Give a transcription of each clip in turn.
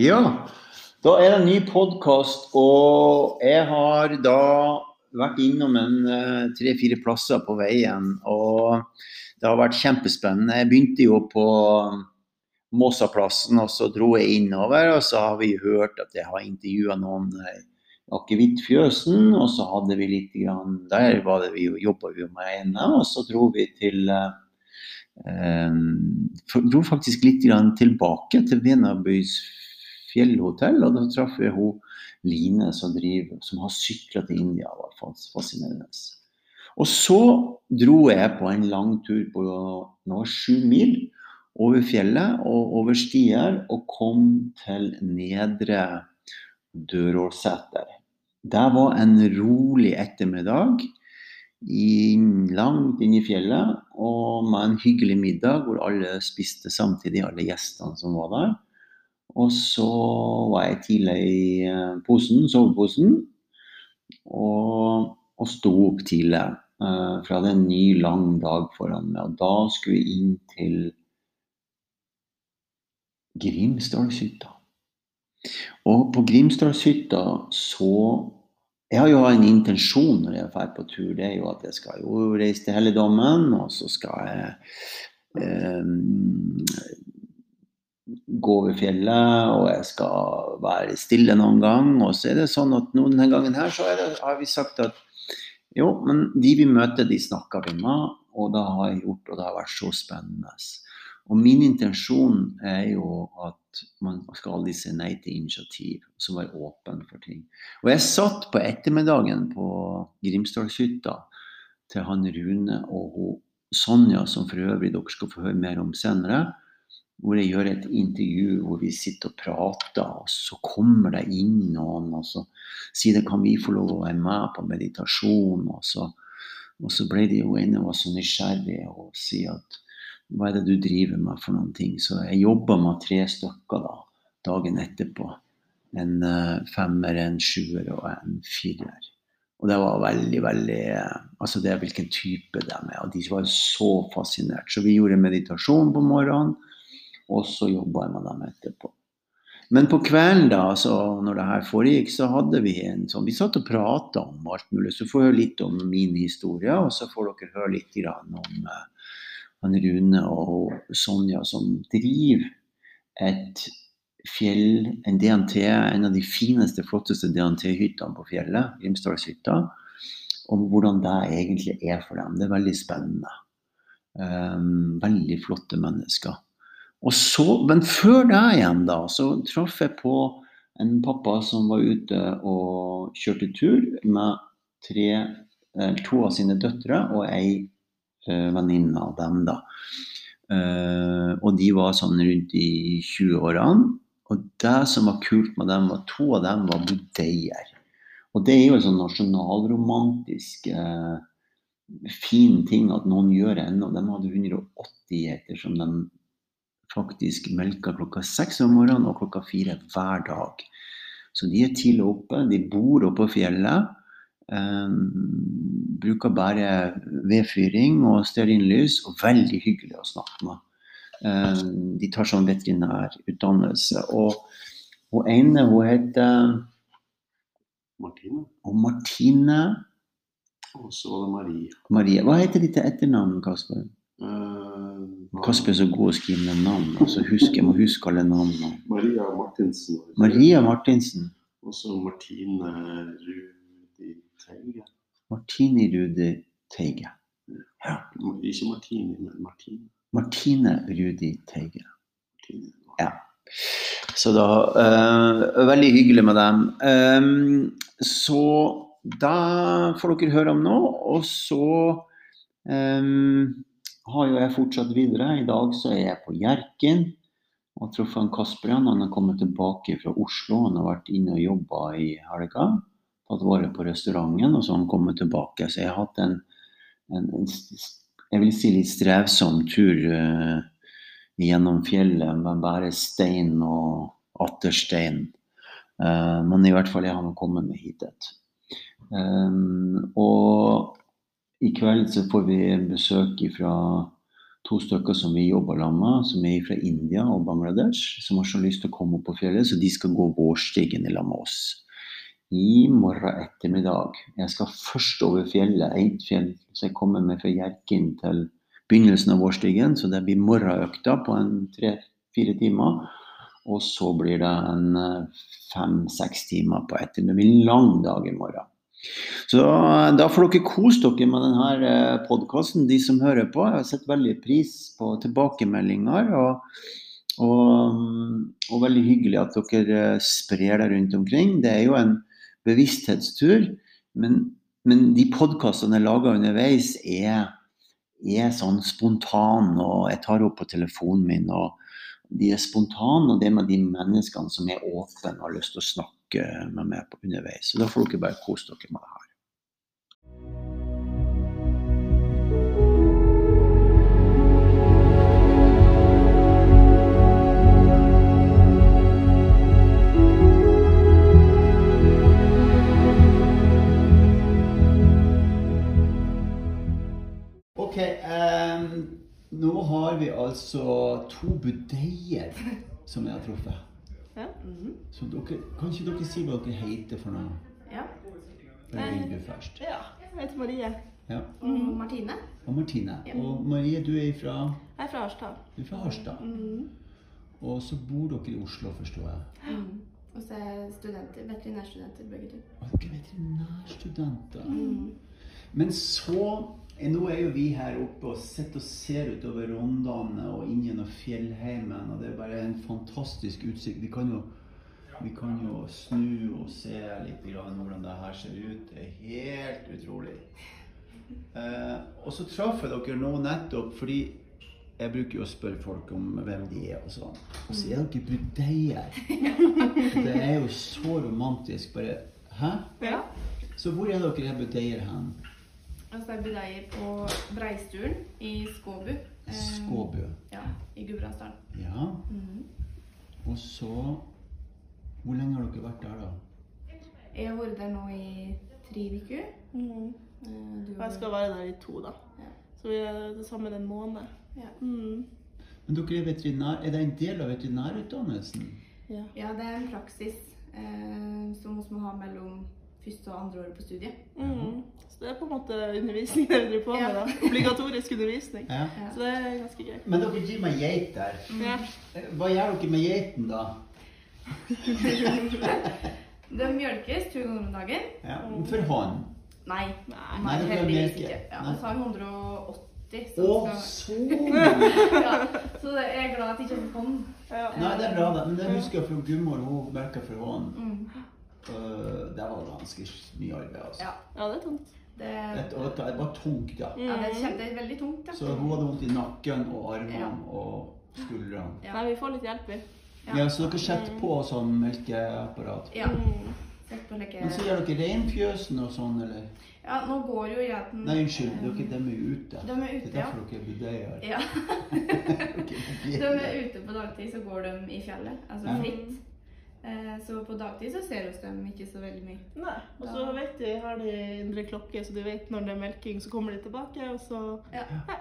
Ja, da er det en ny podkast, og jeg har da vært innom en eh, tre-fire plasser på veien. Og det har vært kjempespennende. Jeg begynte jo på Måsaplassen, og så dro jeg innover. Og så har vi hørt at jeg har intervjua noen i akevittfjøsen, og så hadde vi litt grann, Der var det vi jo, jobba vi med ene, og så dro vi til eh, dro faktisk litt grann tilbake til Venabys fjellhotell, og da traff jeg hun Line som, driver, som har sykla til India. Det var fascinerende. Og så dro jeg på en lang tur på nå sju mil over fjellet og over stier, og kom til Nedre Dørålseter. Det var en rolig ettermiddag i, langt inn i fjellet, og med en hyggelig middag hvor alle spiste samtidig, alle gjestene som var der. Og så var jeg tidlig i eh, posen, soveposen, og, og sto opp tidlig. Uh, for jeg hadde en ny, lang dag foran meg. Og da skulle vi inn til Grimsdalshytta. Og på Grimsdalshytta så Jeg har jo en intensjon når jeg drar på tur. Det er jo at jeg skal jo reise til helligdommen, og så skal jeg um, gå over fjellet, og jeg skal være stille noen gang. Og så er det sånn at nå denne gangen her så det, har vi sagt at jo, men de vi møter, de snakker vi med, og det har jeg gjort, og det har vært så spennende. Og min intensjon er jo at man skal aldri si nei til initiativ, så være åpen for ting. Og jeg satt på ettermiddagen på Grimsdalshytta til han Rune og hun Sonja, som for øvrig dere skal få høre mer om senere hvor jeg gjør et intervju hvor vi sitter og prater, og så kommer det inn noen og så sier det kan vi få lov å være med på meditasjon. Og så, og så ble de jo ene var så nysgjerrige og sier at hva er det du driver med for noen ting? Så jeg jobba med tre stykker da, dagen etterpå. En uh, femmer, en sjuer og en firer. Og det var veldig, veldig Altså det er hvilken type de er. Og de var så fascinert. Så vi gjorde meditasjon på morgenen og så jobba med dem etterpå. Men på kvelden, da, altså når det her foregikk, så hadde vi en sånn Vi satt og prata om alt mulig. Så får jeg høre litt om min historie, og så får dere høre litt om uh, han Rune og Sonja som driver et fjell, en DNT, en av de fineste, flotteste DNT-hyttene på fjellet, Grimsdalshytta. Om hvordan det egentlig er for dem. Det er veldig spennende. Um, veldig flotte mennesker. Så, men før det igjen, da, så traff jeg på en pappa som var ute og kjørte tur med tre, eh, to av sine døtre og ei uh, venninne av dem. da. Uh, og de var sånn rundt i 20-årene. Og det som var kult med dem, var to av dem var budeier. Og det er jo en sånn nasjonalromantisk uh, fin ting at noen gjør ennå. De hadde 180 geiter som de faktisk melka klokka seks om morgenen og klokka fire hver dag. Så de er tidlig oppe. De bor oppe på fjellet. Um, bruker bare vedfyring og stearinlys, og veldig hyggelig å snakke med. Um, de tar sånn veterinærutdannelse. Og hun ene, hun heter Martine. Og Martine. Og så var det Marie. Marie. Hva heter de til etternavn, Kasper? Uh, Kasper er så god å skrive ned navn. Altså, husk, jeg må huske alle navnene. Maria Martinsen. Maria Martinsen. Og så Martine Rudi Teige. Martine Rudi Teige. Ja. Ikke Martine, men Martine. Martine Rudi Teige. Martine. Ja. Så da uh, Veldig hyggelig med dem. Um, så da får dere høre om nå. Og så um, har jo jeg fortsatt videre. I dag så er jeg på Hjerkinn og har truffet Kasper igjen. Han har kommet tilbake fra Oslo. Han har vært inne og jobba i helga. Tatt vare på restauranten, og så har han kommet tilbake. Så jeg har hatt en, en, en jeg vil si litt strevsom tur uh, gjennom fjellet med bare stein og atter stein. Uh, men i hvert fall jeg har kommet meg hit. Um, og i kveld så får vi besøk fra to stykker som vi jobber sammen med, som er fra India og Bangladesh, som har så lyst til å komme opp på fjellet, så de skal gå vårstigen lag med oss. I morgen ettermiddag. Jeg skal først over fjellet, ett fjell, så jeg kommer meg fra Hjerkinn til begynnelsen av vårstigen, så det blir morgenøkta på en tre-fire timer. Og så blir det en eh, fem-seks timer på ettermiddag. Det blir lang dag i morgen. Så eh, da får dere kose dere med denne podkasten, de som hører på. Jeg har sett veldig pris på tilbakemeldinger. Og, og, og veldig hyggelig at dere eh, sprer det rundt omkring. Det er jo en bevissthetstur. Men, men de podkastene jeg lager underveis, er, er sånn spontan, og jeg tar opp på telefonen min. og de er spontane, og det med de menneskene som er åpne og har lyst til å snakke med meg på underveis. Så da får dere bare kose dere med det her. Ok, nå har vi altså to budeier som jeg har truffet. Ja. Så dere, kan ikke dere si hva dere heter for noe? Ja. Først? ja. Jeg heter Marie. Ja. Og Martine. Og Martine. Ja. Og Marie, du er fra, Jeg er fra Harstad. du er fra Harstad. Mm. Og så bor dere i Oslo, forstår jeg. Mm. Og så er jeg studenter, veterinærstudenter begge to. Og dere er veterinærstudenter. Mm. Men så Nå er jo vi her oppe og sitter og ser utover Rondane og inn gjennom fjellheimen, og det er bare en fantastisk utsikt. Vi kan jo, vi kan jo snu og se litt grann hvordan det her ser ut. Det er helt utrolig. Eh, og så traff jeg dere nå nettopp fordi jeg bruker jo å spørre folk om hvem de er og sånn. Og så er dere budeier. Det er jo så romantisk. Bare Hæ? Ja. Så hvor er dere budeier hen? Og så er budeier på Breisturen i Skåbu. Eh, Skåbu. Ja, i Gudbrandsdalen. Ja. Mm. Og så Hvor lenge har dere vært der, da? Jeg har vært der nå i tre uker. Mm. Eh, Du Og jeg skal være der i to, da. Ja. Så vi er til sammen en måned. Ja. Mm. Men dere er veterinær. Er det en del av veterinærutdannelsen? Ja. ja, det er en praksis eh, som vi må ha mellom første og andre året på studiet. Mm. Så det er på en måte undervisning dere driver på med. Da. Obligatorisk undervisning. Ja. Så det er ganske gøy. Men dere driver med geit der. Ja. Hva gjør dere med geiten, da? De mjølkes to ganger om dagen. Ja. For hånd? Nei, Nei. nei heldigvis ikke. Ja, Nei. Vi har 180. Å, Så, skal, så ja, så jeg er glad at jeg ikke får hånd. Ja. Nei, det er bra, da. Men det husker jeg fra Gummor. Hun melka for hånd. Mm. Øh, det var ganske mye arbeid, altså. Ja, ja, det er tungt. det, det, det var tungt, da. ja, det, Mm. kjem- det er veldig tungt. Ja. Så hun hadde vondt i nakken og armene Ja. og skuldrene. Ja. Nei, vi får litt hjelp, vi. Ja. Ja, så dere setter på sånn melkeapparat. Ja. Mm. Like. Men så gjør dere reinfjøsen og sånn, eller? Ja, nå går jo geiten Nei, unnskyld, dere dem er jo ute. De er ute. Det ute, er ja. derfor dere er budeier. ja. De er er ute på dagtid, så går de i fjellet. Altså Ja. fritt. Eh, så på dagtid så ser vi dem ikke så veldig mye. Nei. Og så Ja. vet de, har de indre klokke, så de vet når det er melking, så kommer de tilbake, og så Ja. Ja.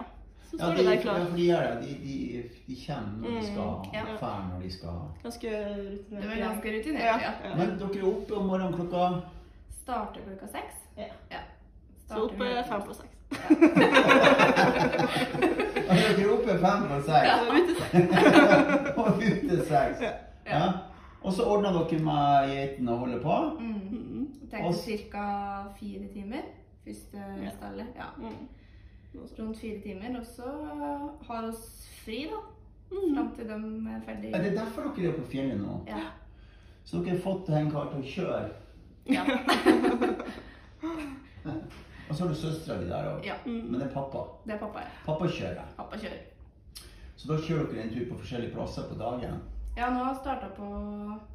Så Ja, står de, de der ja, klar. for de gjør det. De, de, de kommer når de skal Mm, ja. fære når de skal Ganske rutinert. er ganske rutinert, Ja. ja. ja. Men dere er oppe om morgenen klokka Starter klokka seks. Ja. ja. Så oppe fem på seks. Altså, Dere er oppe fem på seks Så ute seks. og ute seks. Ja. Og så ordner dere med geitene og holder på. Mm. Mm. Det Og- tar ca. fire timer. Første Ja. stallet. Ja. Mm. Rundt fire timer. Og så har oss fri, da. Mm. Fram til de er ferdige. Er det derfor dere er på fjellet nå? Ja. Så dere har fått en kar til å kjøre? Ja. Og så har du søstera di der òg. ja. Mm. Men det er pappa. Det er pappa, ja. Pappa kjører. Pappa kjører. Så da kjører dere en tur på forskjellige plasser på dagen? Ja, nå har jeg starta på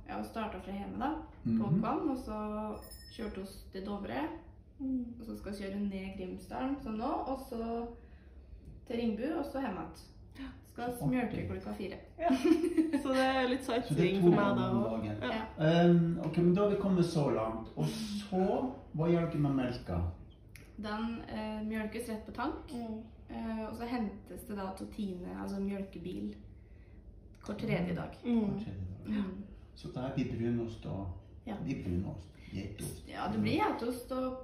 Ja, starta fra hjemme, da. På Mhm. Kvam. Og så kjørte oss til Dovre. Mm. Og så skal vi kjøre ned Grimsdalen som nå. Og så til Ringbu, og så hjem igjen. Skal smjølke klokka fire. Ja. Så det er litt sightseeing for meg, da. dagen. Ja. Ja. Um, ok, men Da har vi kommet så langt. Og så Hva gjør dere med melka? Den eh, mjølkes rett på tank. Mm. Eh, og så hentes det da til Tine, altså mjølkebil, hver tredje dag. Mm. Mm. Så det blir brunost og Ja. Det brunost. Geitost. Ja, det blir geitost og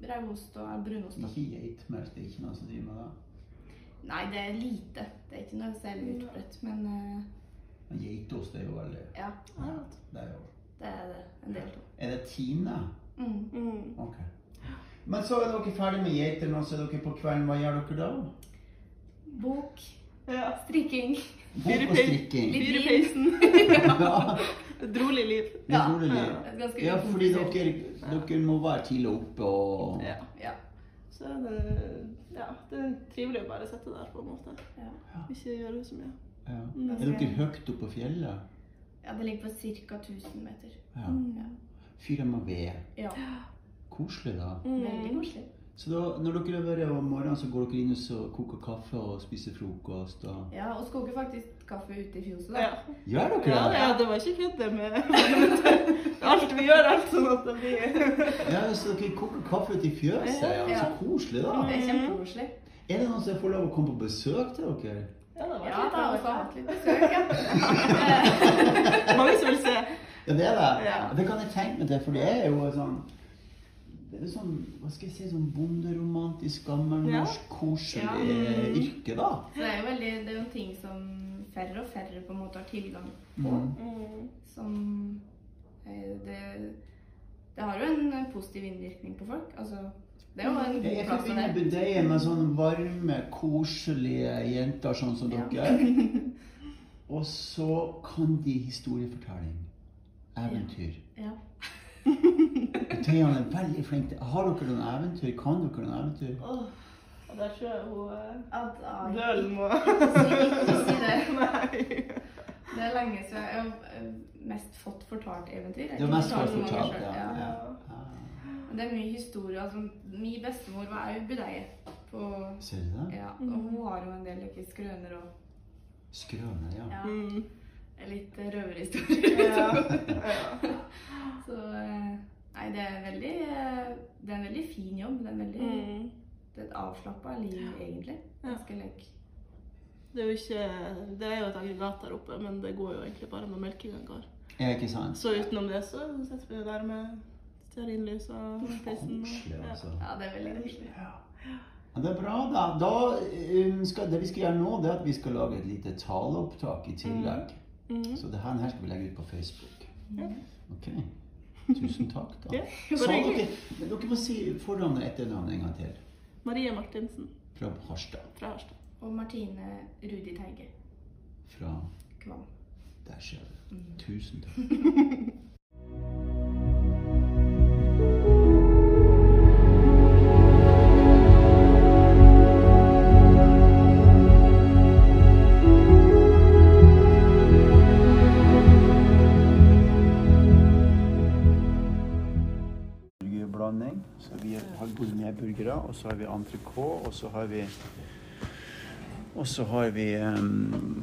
brevost og brunost. da. Ikke geitmelk, det er ikke noe som driver med det. Nei, det er lite. Det er ikke noe særlig utbredt, men uh... Men geitost er jo veldig ja, Ja, Det er jo det er det en del av. Er det Tine? Mm. Mm. Ok. Men så er dere ferdig med geitene, og så er dere på kvelden. Hva gjør dere da? Bok, Ja. strikking. Bok og strikking. Litt Fyr i vin. peisen. Ja, Et rolig liv. det Ja. rolig liv. Ja, fordi dere, dere må være tidlig oppe og Ja. Ja. Så er det, ja, det er trivelig å bare sitte der, på en måte. Ja. Ikke gjøre så mye. Ja. Mm. Er dere høyt oppe på fjellet? ja, det ligger på ca. 1000 meter. Ja. Mm. Fyrer med ved. ja. Koselig, da. Veldig Mm. koselig. Så da, når dere leverer om morgenen, så går dere inn og koker kaffe og spiser frokost? Og... Ja, og skoger faktisk kaffe ute i fjoset. da. Ja. Gjør dere det? ja, det var ikke kødd det med alt. Vi gjør alt sånn at det blir Ja, så dere koker kaffe ute i fjøset? Ja. Ja. Så koselig, da. Det er kjempekoselig. Er det noen som får lov å komme på besøk til dere? Ja, det var Ja, litt av hatt litt besøk, ja. Mange som vil se. Ja, det er det. Ja. Det kan jeg tenke meg til, for det er jo sånn det er sånn, hva skal jeg si, sånn bonderomantisk, gammelnorsk, koselig Ja. yrke, da. Så det er jo veldig, det er jo en ting som færre og færre på en måte har tilgang på. Mm. Som eh, det, det har jo en positiv innvirkning på folk. Altså, det er jo en Jeg god plass å være. bedeier med sånne varme, koselige jenter sånn som Ja. dere. Og så kan de historiefortelling. Eventyr. Ja. Tøyene er veldig flinke til Har dere noen eventyr? Kan dere noen eventyr? Åh, og der tror jeg hun eh, Dølen må Ikke si det. Nei. Det er lenge siden jeg har eh, mest fått fortalt eventyr. Jeg Det er mest fått fortalt fortalt, ja. ja. ja. Det er mye historie. Altså, min bestemor var jo budeie. På, Ser du det? ja, og hun har jo en del like, skrøner og Skrøner, ja. ja, Mm. litt røverhistorier. Ja. ja. Så eh, Nei, det er veldig eh, Det er en veldig fin jobb. Det er, veldig, Mm. det er et avslappa liv, egentlig. Ja. Lek. Det er jo ikke Det er jo et aggregat der oppe, men det går jo egentlig bare når melkinga går. Er ikke sant? Så utenom det så setter vi jo der med stearinlys og peisen. ja. altså. Ja, det er veldig koselig. Ja. Ja, Det er bra, da. da um, skal, det vi skal gjøre nå, det er at vi skal lage et lite taleopptak i tillegg. Mm. Så det her, skal vi legge ut på Facebook. Ja. Ok. Tusen takk, da. Ja, Så, okay. dere, men dere må si fornavn og etternavn en gang til. Marie Martinsen Fra Harstad. fra Harstad. Og Martine Rudi Teige. Fra Kvam. Der ser du. Mm. Tusen takk. Så vi har gourmetburgere, og så har vi entrecôte, og så har vi og så har vi um,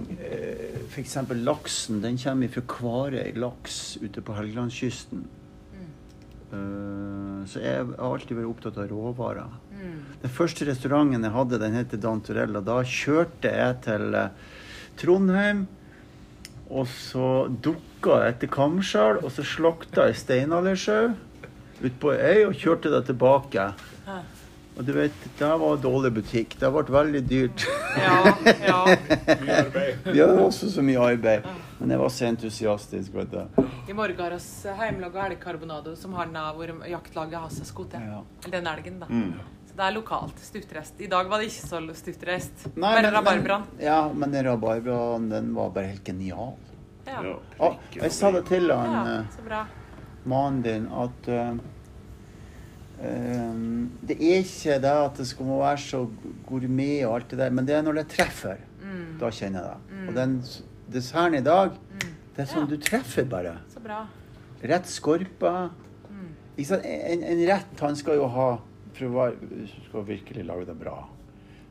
f.eks. laksen. Den kommer fra Kvarøy laks ute på Helgelandskysten. Uh, så jeg har alltid vært opptatt av råvarer. Den første restauranten jeg hadde, den heter Dantorella, Da kjørte jeg til eh, Trondheim. Og så dukka jeg etter Kamskjell, og så slakta jeg steinaldersjau ute på øy og kjørte det tilbake. Og du vet, det var en dårlig butikk. Det ble veldig dyrt. Ja, ja. Vi hadde også så mye arbeid. Men jeg var så entusiastisk. vet du. I morgen har vi hjemmelaga elgkarbonado som har hvor jaktlaget har seg skutt. Ja. Eller den elgen, da. Mm. Så det er lokalt. stutrest. I dag var det ikke så stutrest. Nei, Bare men- rabarbraen. Ja, men den rabarbraen den var bare helt genial. Ja. Å, jeg sa det til han, ja, eh, så bra. Mannen din at eh, Det er ikke det at det skal være så gourmet og alt det der, men det er når det treffer. Mm. Da kjenner jeg det. Og den s- desserten i dag, det er sånn Ja. du treffer bare. Så bra. Rett skorpe. Mm. En, en rett han skal jo ha For å være, skal virkelig lage det bra,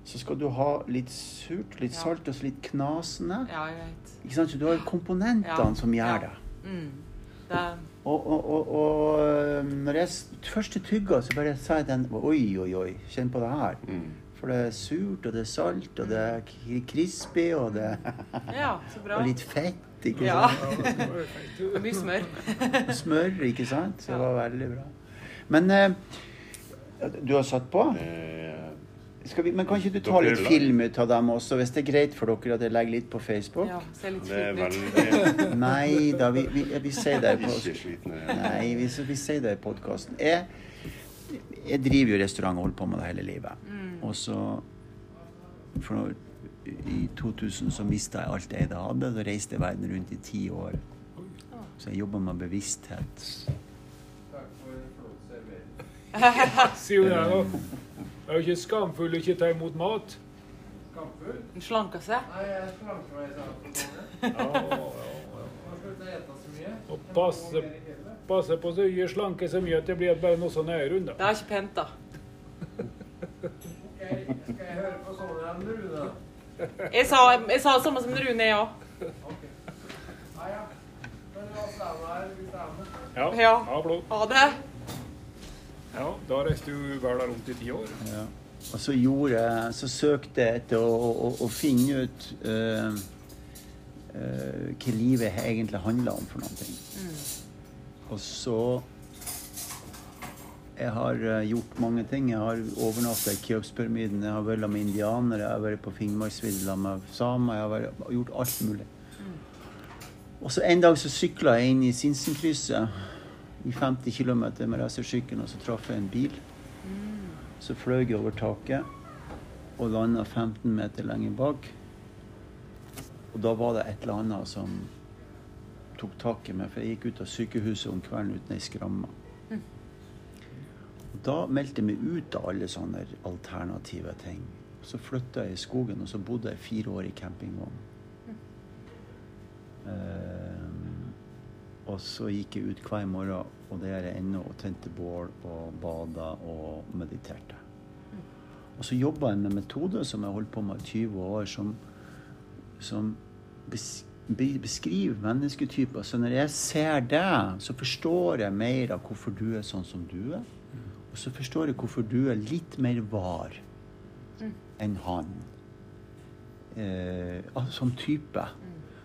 så skal du ha litt surt, litt Ja. salt og så litt knasende. Ja, jeg vet. Ikke sant? Så du har komponentene Ja. som gjør det. Mm. Det er Og, og, og, og når jeg først tygga, så bare sa jeg den Oi, oi, oi, kjenn på det her. For det er surt, og det er salt, og det er k- crispy, og det Ja, så bra. og litt fett, ikke Ja. sant? Og mye smør. Smør, ikke sant? Så det var veldig bra. Men eh, du har satt på? Eh, vi, men kan ikke du ta Dere litt film ut av dem også, hvis det er greit for dere at jeg legger litt på Facebook? Ja, ser litt sliten ut. veldig Nei da, vi, vi, vi sier det på Ikke slitne. Nei, vi, vi sier det i podkasten. Jeg, jeg driver jo restaurant og holder på med det hele livet. Og så for når, I 2000 så mista jeg alt jeg hadde. Da reiste jeg verden rundt i ti år. Så jeg jobba med bevissthet. Sier jo det, da. Er jo ikke skamfull å ikke ta imot mat. Skamfull? Den slanka seg. Nei, jeg slanker meg i ja. Og passe, passe på så ikke slanke så mye at det blir bare noe sånn her da. Det er ikke pent, da. Jeg sa, jeg sa det samme som Rune, jeg òg. Ja, Ja. ja, flott. Ha det. Ja, da reiste du vel rundt i ti år. Ja. Og så gjorde jeg Så søkte jeg etter å, å, å finne ut uh, uh, hva livet egentlig handler om for noen ting. Mm. Og så Jeg har eh, gjort mange ting. Jeg har overnatta i Keopspyramiden, jeg har vært med indianere, jeg har vært på Finnmarksvidda med samer, jeg har vært, gjort alt mulig. Og så en dag så sykla jeg inn i Sinsenkrysset i 50 km med racersykkelen, og så traff jeg en bil. Så fløy jeg over taket og landa 15 meter lenger bak. Og da var det et eller annet som tok tak i meg, for jeg gikk ut av sykehuset om kvelden uten ei skramme. Og da meldte jeg meg ut av alle sånne alternative ting. Så flytta jeg i skogen, og så bodde jeg fire år i campingvogn. Ehm, og så gikk jeg ut hver morgen, og det gjør jeg ennå, og tente bål og bada og mediterte. Og så jobba jeg med metoder som jeg holdt på med i 20 år, som, som beskriver mennesketyper. Så når jeg ser deg, så forstår jeg mer av hvorfor du er sånn som du er. Og så forstår jeg hvorfor du er litt mer var enn han. Eh, som type.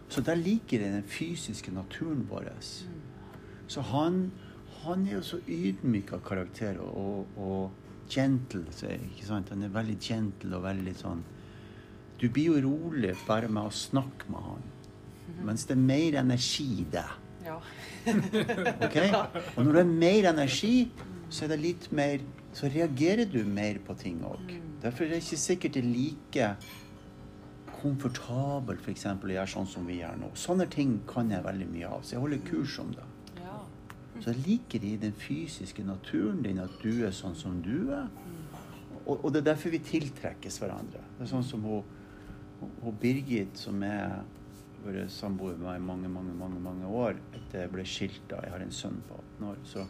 Så der liker det den fysiske naturen vår. Så han, han er jo så ydmyk av karakter og, og, gentle. Ikke sant? Han er veldig gentle og veldig sånn Du blir jo rolig bare med å snakke med han. Mens det er mer energi i det. Ja. ok? Og når det er mer energi, så er det litt mer Så reagerer du mer på ting òg. Derfor er det ikke sikkert det er like komfortabelt for eksempel, å gjøre sånn som vi gjør nå. Sånne ting kan jeg veldig mye av, så jeg holder kurs om det. ja. Så jeg liker det i den fysiske naturen din at du er sånn som du er. Og, og det er derfor vi tiltrekkes hverandre. Det er sånn som hun, hun Birgit, som har vært samboer med meg i mange, mange, mange, mange år etter jeg ble skilt da. Jeg har en sønn på 18 år. Så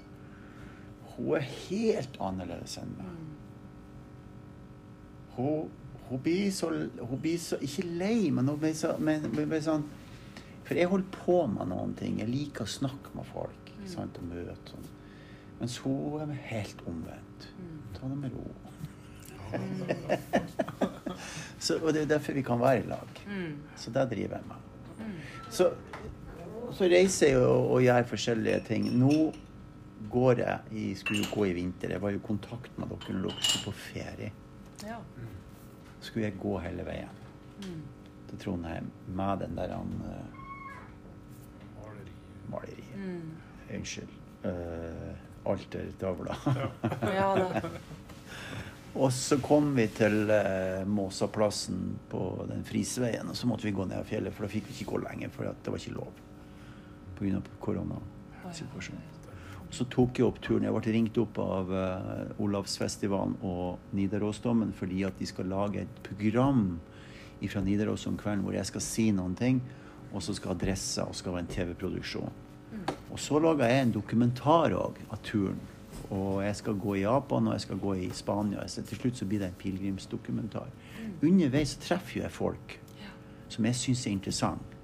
hun er helt annerledes enn meg. Hun, hun, blir så, hun blir så Ikke lei, men hun blir, så, men, hun blir sånn For jeg holder på med noen ting. Jeg liker å snakke med folk ikke sant, og møte sånn. Mens hun er helt omvendt. Ta det med ro. så, og det er derfor vi kan være i lag. Så det driver jeg med. Så, så reiser jeg og, og gjør forskjellige ting. Nå går jeg i, skulle jo gå i vinter. Jeg var i kontakt med dere når dere skulle på ferie. ja. Skulle jeg gå hele veien til Trondheim med den der han, eh, maleriet. Unnskyld. Uh, altertavla. ja. Og så kom vi til uh, Måsaplassen på den Frisveien, og så måtte vi gå ned av fjellet, for da fikk vi ikke gå lenger, for det var ikke lov pga. koronasituasjonen. Så tok jeg opp turen. Jeg ble ringt opp av uh, Olavsfestivalen og Nidarosdommen fordi at de skal lage et program fra Nidaros om kvelden hvor jeg skal si noen ting, og så skal adresse og skal være en TV-produksjon. Og så laga jeg en dokumentar òg av turen. Og jeg skal gå i Japan, og jeg skal gå i Spania. Så til slutt så blir det en pilegrimsdokumentar. Underveis så treffer jo jeg folk som jeg syns er interessant.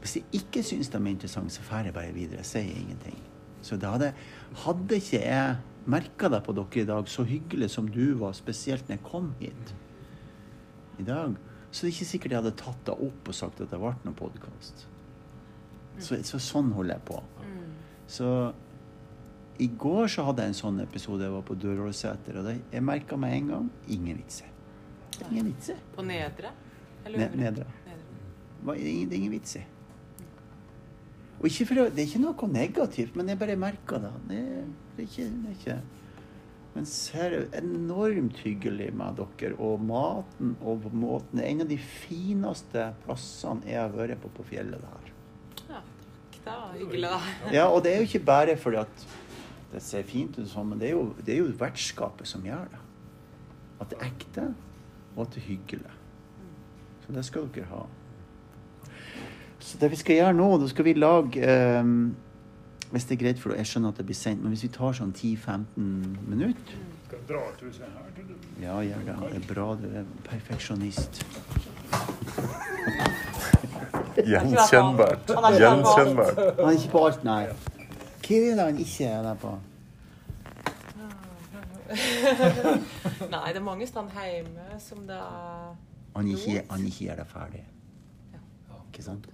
Hvis jeg ikke syns de er interessante, så drar jeg bare videre. Jeg sier ingenting. Så det hadde, hadde ikke jeg merka deg på dere i dag, så hyggelig som du var, spesielt når jeg kom hit i dag. Så det er ikke sikkert jeg hadde tatt deg opp og sagt at det ble noen podkast. Så, så sånn holder jeg på. Så i går så hadde jeg en sånn episode. Jeg var på Dørålseter, og det, jeg merka med en gang ingen vitser. Ingen vitser. På nedre? Eller Ne, nedre. Nedre. Det er ingen, det er ingen vits i. Og å- det er ikke noe negativt, men jeg bare merker det. Det, det, er ikke, det er ikke Men her er det enormt hyggelig med dere, og maten og måten Det er en av de fineste plassene jeg har vært på på fjellet der. Ja, takk. Det var hyggelig, da. Ja, og det er jo ikke bare fordi at det ser fint ut sånn, men det er jo, det er jo vertskapet som gjør det. At det er ekte, og at det er hyggelig. Så det skal dere ha. Så det vi skal gjøre nå, da skal vi lage um, Hvis det er greit for deg, jeg skjønner at det blir sent, men hvis vi tar sånn 10-15 minutter Skal dra til huset her tror du. Ja, gjør det. Det er bra du er perfeksjonist. Gjenkjennbart. Gjenkjennbart. Han er ikke på alt, nei. Hva er det han ikke er der på? Nei, det er mange steder hjemme som det er Han ikke, han ikke gjør det ferdig. Ikke sant?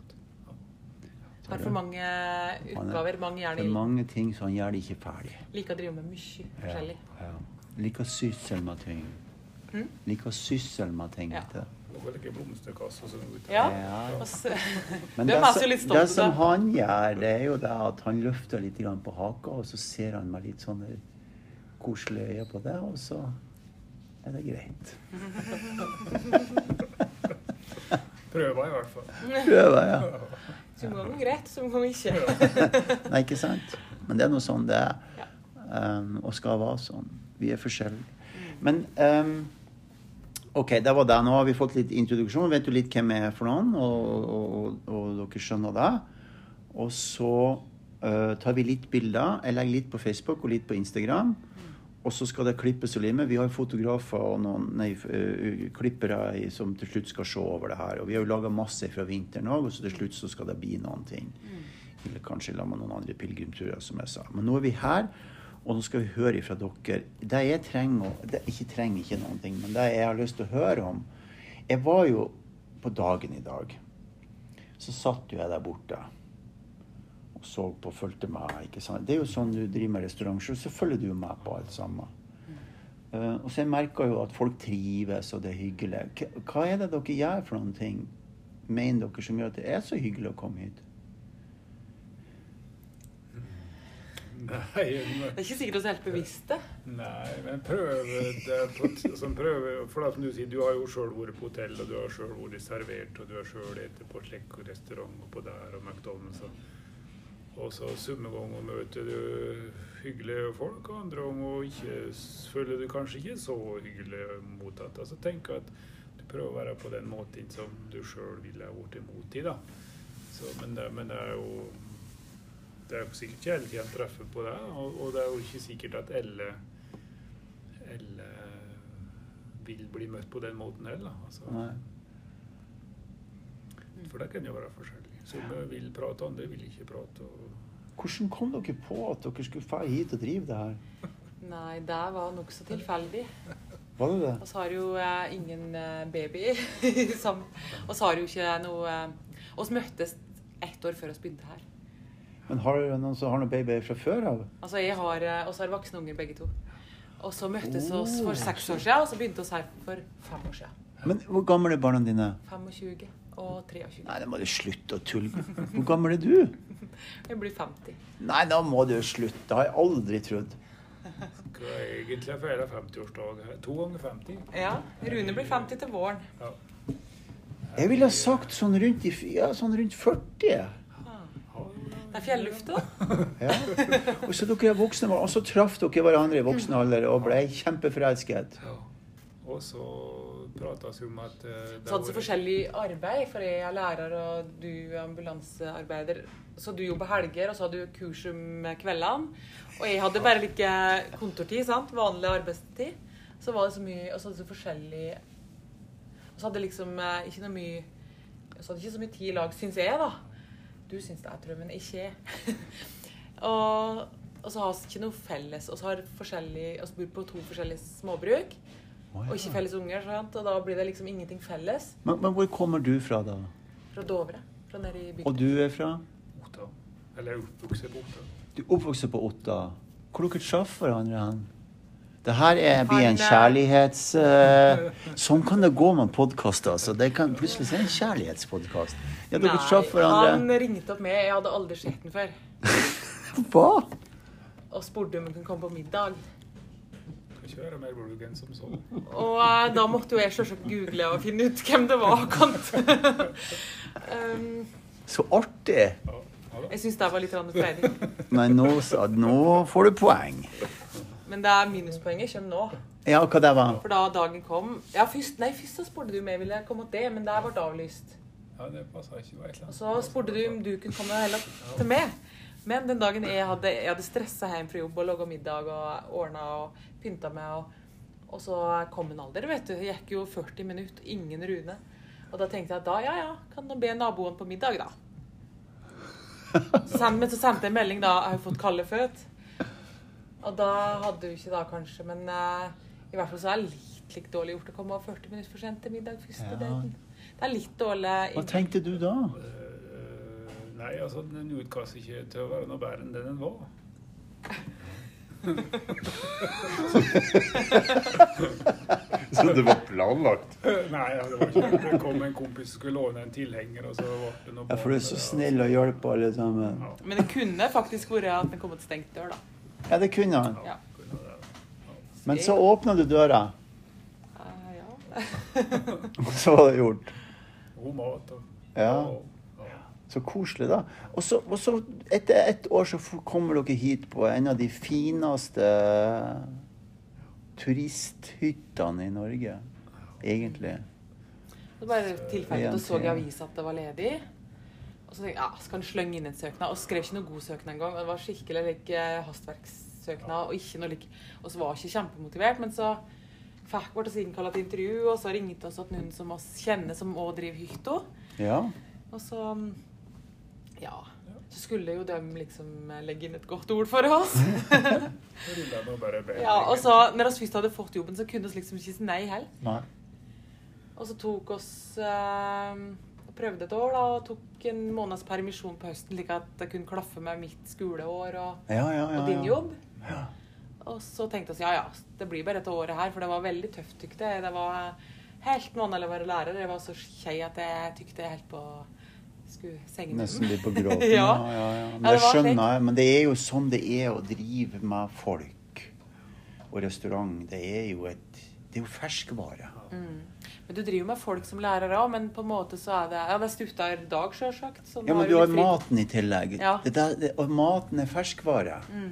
Det er for mange utgaver. Mange Det er mange ting som han gjør det ikke ferdig. liker å drive med mye forskjellig. ja. Liker å syssel med ting. Liker å syssel med ting. Ja. Ikke sånn. Ja. Ja. Men Det er som- det som han gjør, det er jo det at han løfter litt på haka, og så ser han meg litt sånne koselige øye på det, og så er det greit. Prøver i hvert fall. Prøver, ja. Som ganger greit, som går ikke. Nei, ikke sant? Men det er noe sånn det er. Um, og skal være sånn. Vi er forskjellige. Men um, OK, det var det. Nå har vi fått litt introduksjon. Vet du litt hvem jeg er for noen? Og, og, og, og dere skjønner det. Og så uh, tar vi litt bilder. Jeg legger litt på Facebook og litt på Instagram. Og så skal det klippes og limes. Vi har fotografer og noen nei, uh, klippere som til slutt skal se over det her. Og vi har jo laga masse fra vinteren òg, og så til slutt så skal det bli noen ting. Eller kanskje la med noen andre pilegrimsturer, som jeg sa. Men nå er vi her, og nå skal vi høre fra dere. Det jeg trenger, det, ikke trenger ikke noen ting, men det jeg har lyst til å høre om Jeg var jo på dagen i dag. Så satt jo jeg der borte og så på, fulgte med. ikke sant? Det er jo sånn du driver med restaurant, så følger du jo med på alt sammen. Uh, og så jeg merker jo at folk trives, og det er hyggelig. Hva- Hva er det dere gjør for noen ting, mener dere, som gjør at det er så hyggelig å komme hit? Nei, men, Det er ikke sikkert vi er helt bevisste. nei, men prøv det på, sånn prøv, For som du sier, du har jo sjøl vært på hotell, og du har sjøl vært servert, og du har sjøl spist på Slekk og restaurant og på der og McDonald's. Og, og så summe ganger møter du hyggelige folk, og andre ganger føler du kanskje ikke så hyggelig mottatt. Altså tenk at du prøver å være på den måten som du sjøl ville ha vært imot i. da. Så, men, det, men det er jo det er jo sikkert ikke hele tiden treffer på det, og, og det er jo ikke sikkert at alle, alle vil bli møtt på den måten heller. Altså, Nei. for det kan jo være forskjellig. Som vil prate, andre vil ikke prate. Og Hvordan kom dere på at dere skulle dra hit og drive det her? Nei, det var nokså tilfeldig. Var det det? Vi har jo eh, ingen eh, baby. som- og så har jo ikke noe eh, oss møttes ett år før vi begynte her. Men har dere noen som har noen babyer fra før av? Altså, jeg har eh, også har voksne unger begge to. Og så møttes Oh. oss for seks år siden, og så begynte vi her for fem år siden. Men hvor gamle er barna dine? 25 og 23. Nei, det må du slutte å tulle. Hvor gammel er du? Jeg blir 50. Nei, da må du slutte. Det har jeg aldri trodd. skal jeg egentlig feire 50-årsdag her. To ganger 50. Ja, Rune blir 50 til våren. Ja. Jeg ville ha sagt sånn rundt, i, ja, sånn rundt 40. Det er fjellufta. Ja. Og så dere er voksne, og så traff dere hverandre i voksen alder og ble kjempeforelsket. Ja. Og så prates om at uh, det Så forskjellig arbeid, for jeg er lærer og du er ambulansearbeider. Så du jobber helger, og så hadde du kurs om kveldene. Og jeg hadde bare like kontortid, sant? vanlig arbeidstid. Så var det så mye, og så hadde det så forskjellig Og så hadde liksom eh, ikke noe mye Så hadde ikke så mye tid i lag, syns jeg, da. Du syns det, jeg tror, men ikke jeg. og, og så har vi ikke noe felles. Og så har forskjellig, bor på to forskjellige småbruk. Og ikke felles unger, sant? og da blir det liksom ingenting felles. men, men hvor kommer du fra, da? Fra Dovre. Fra nede i Og du er fra? Otta. Eller oppvokst på Otta. Du er oppvokst på Otta. Hvor dere traff hverandre hen? Det her er, blir en eh, kjærlighets... Uh, sånn kan det gå med podkaster. Altså. Det kan plutselig være en kjærlighetspodkast. Ja, dere traff han hverandre ringte opp meg. Jeg hadde aldri sett den før. Hva? Og spurte om hun kunne komme på middag. Skal og mer blugg enn som så. Og eh, da måtte jo jeg selvsagt google og finne ut hvem det var. Kant. um, Så artig. Jeg syns det var litt freidig. Men nå, nå får du poeng. Men det er minuspoenget kommer nå. Ja, hva det var? For da dagen kom Ja, først, nei, først så spurte du om jeg ville komme til det, men det ble avlyst. Ja, det passa ikke. Var Og så spurte du om du kunne komme heller til meg. Men den dagen jeg hadde, jeg hadde stressa hjem fra jobb og laga middag og ordna og pynta meg, og, og så kom en aldri, vet du. Det gikk jo 40 minutter, ingen Rune. Og da tenkte jeg at da, ja ja, kan du be naboen på middag, da. Så sendte, men så sendte jeg en melding da, jeg har fått kalde føtt. Og da hadde du ikke da, kanskje, men uh, i hvert fall så er det litt, litt dårlig gjort å komme 40 minutter for sent til middag første Ja. dagen. Det er litt dårlig Hva tenkte du da? Eh, Nei, altså, den utkastet ikke til å være noe bedre enn det den var. Så det var planlagt? Nei, ja, det var ikke det. kom en kompis som skulle låne en tilhenger, og så ble det noe Ja, for du er så snill og hjelper alle sammen. Ja, Men det kunne faktisk vært at den kom til stengt dør, da. Ja, det kunne han. Ja. Men så åpna du døra, Uh, ja. og så var det gjort. God mat og Ja. Så koselig, da. Og så, og så etter ett år så kommer dere hit på en av de fineste turisthyttene i Norge. Egentlig. Var bare tilfeldig. Så jeg i avisa at det var ledig. Og så tenkte jeg ja, skal han slenge inn en søknad. Og skrev ikke noe god søknad engang. Det var skikkelig like, hastverkssøknad. Og ikke noe like, og så var jeg ikke kjempemotivert. Men så fikk vi oss innkalla til intervju, og så ringte oss at noen som oss kjenner, som òg driver hytta. Ja. Og så ja. Så skulle jo de liksom legge inn et godt ord for oss. Det. Ja, og så når vi først hadde fått jobben, så kunne vi liksom ikke si nei heller. Og så tok oss eh, prøvde et år da, og tok en måneds permisjon på høsten, slik at det kunne klaffe med mitt skoleår og, Ja, ja, ja. og din jobb. Ja. Og så tenkte vi ja, ja, det blir bare dette året her, for det var veldig tøft, tykte jeg. Det var helt vanlig å være lærer. Jeg var så kjei at jeg tykte helt på skulle Nesten litt på gråten. Ja. ja, ja. Men det skjønner jeg. Men det er jo sånn det er å drive med folk og restaurant. Det er jo et Det er jo ferskvare. Mm. Men du driver med folk som lærere òg, men på en måte så er det Ja, det er stutta dag, sjølsagt. Ja, men du har maten i tillegg. Ja. Det der, det, og maten er ferskvare. Mm.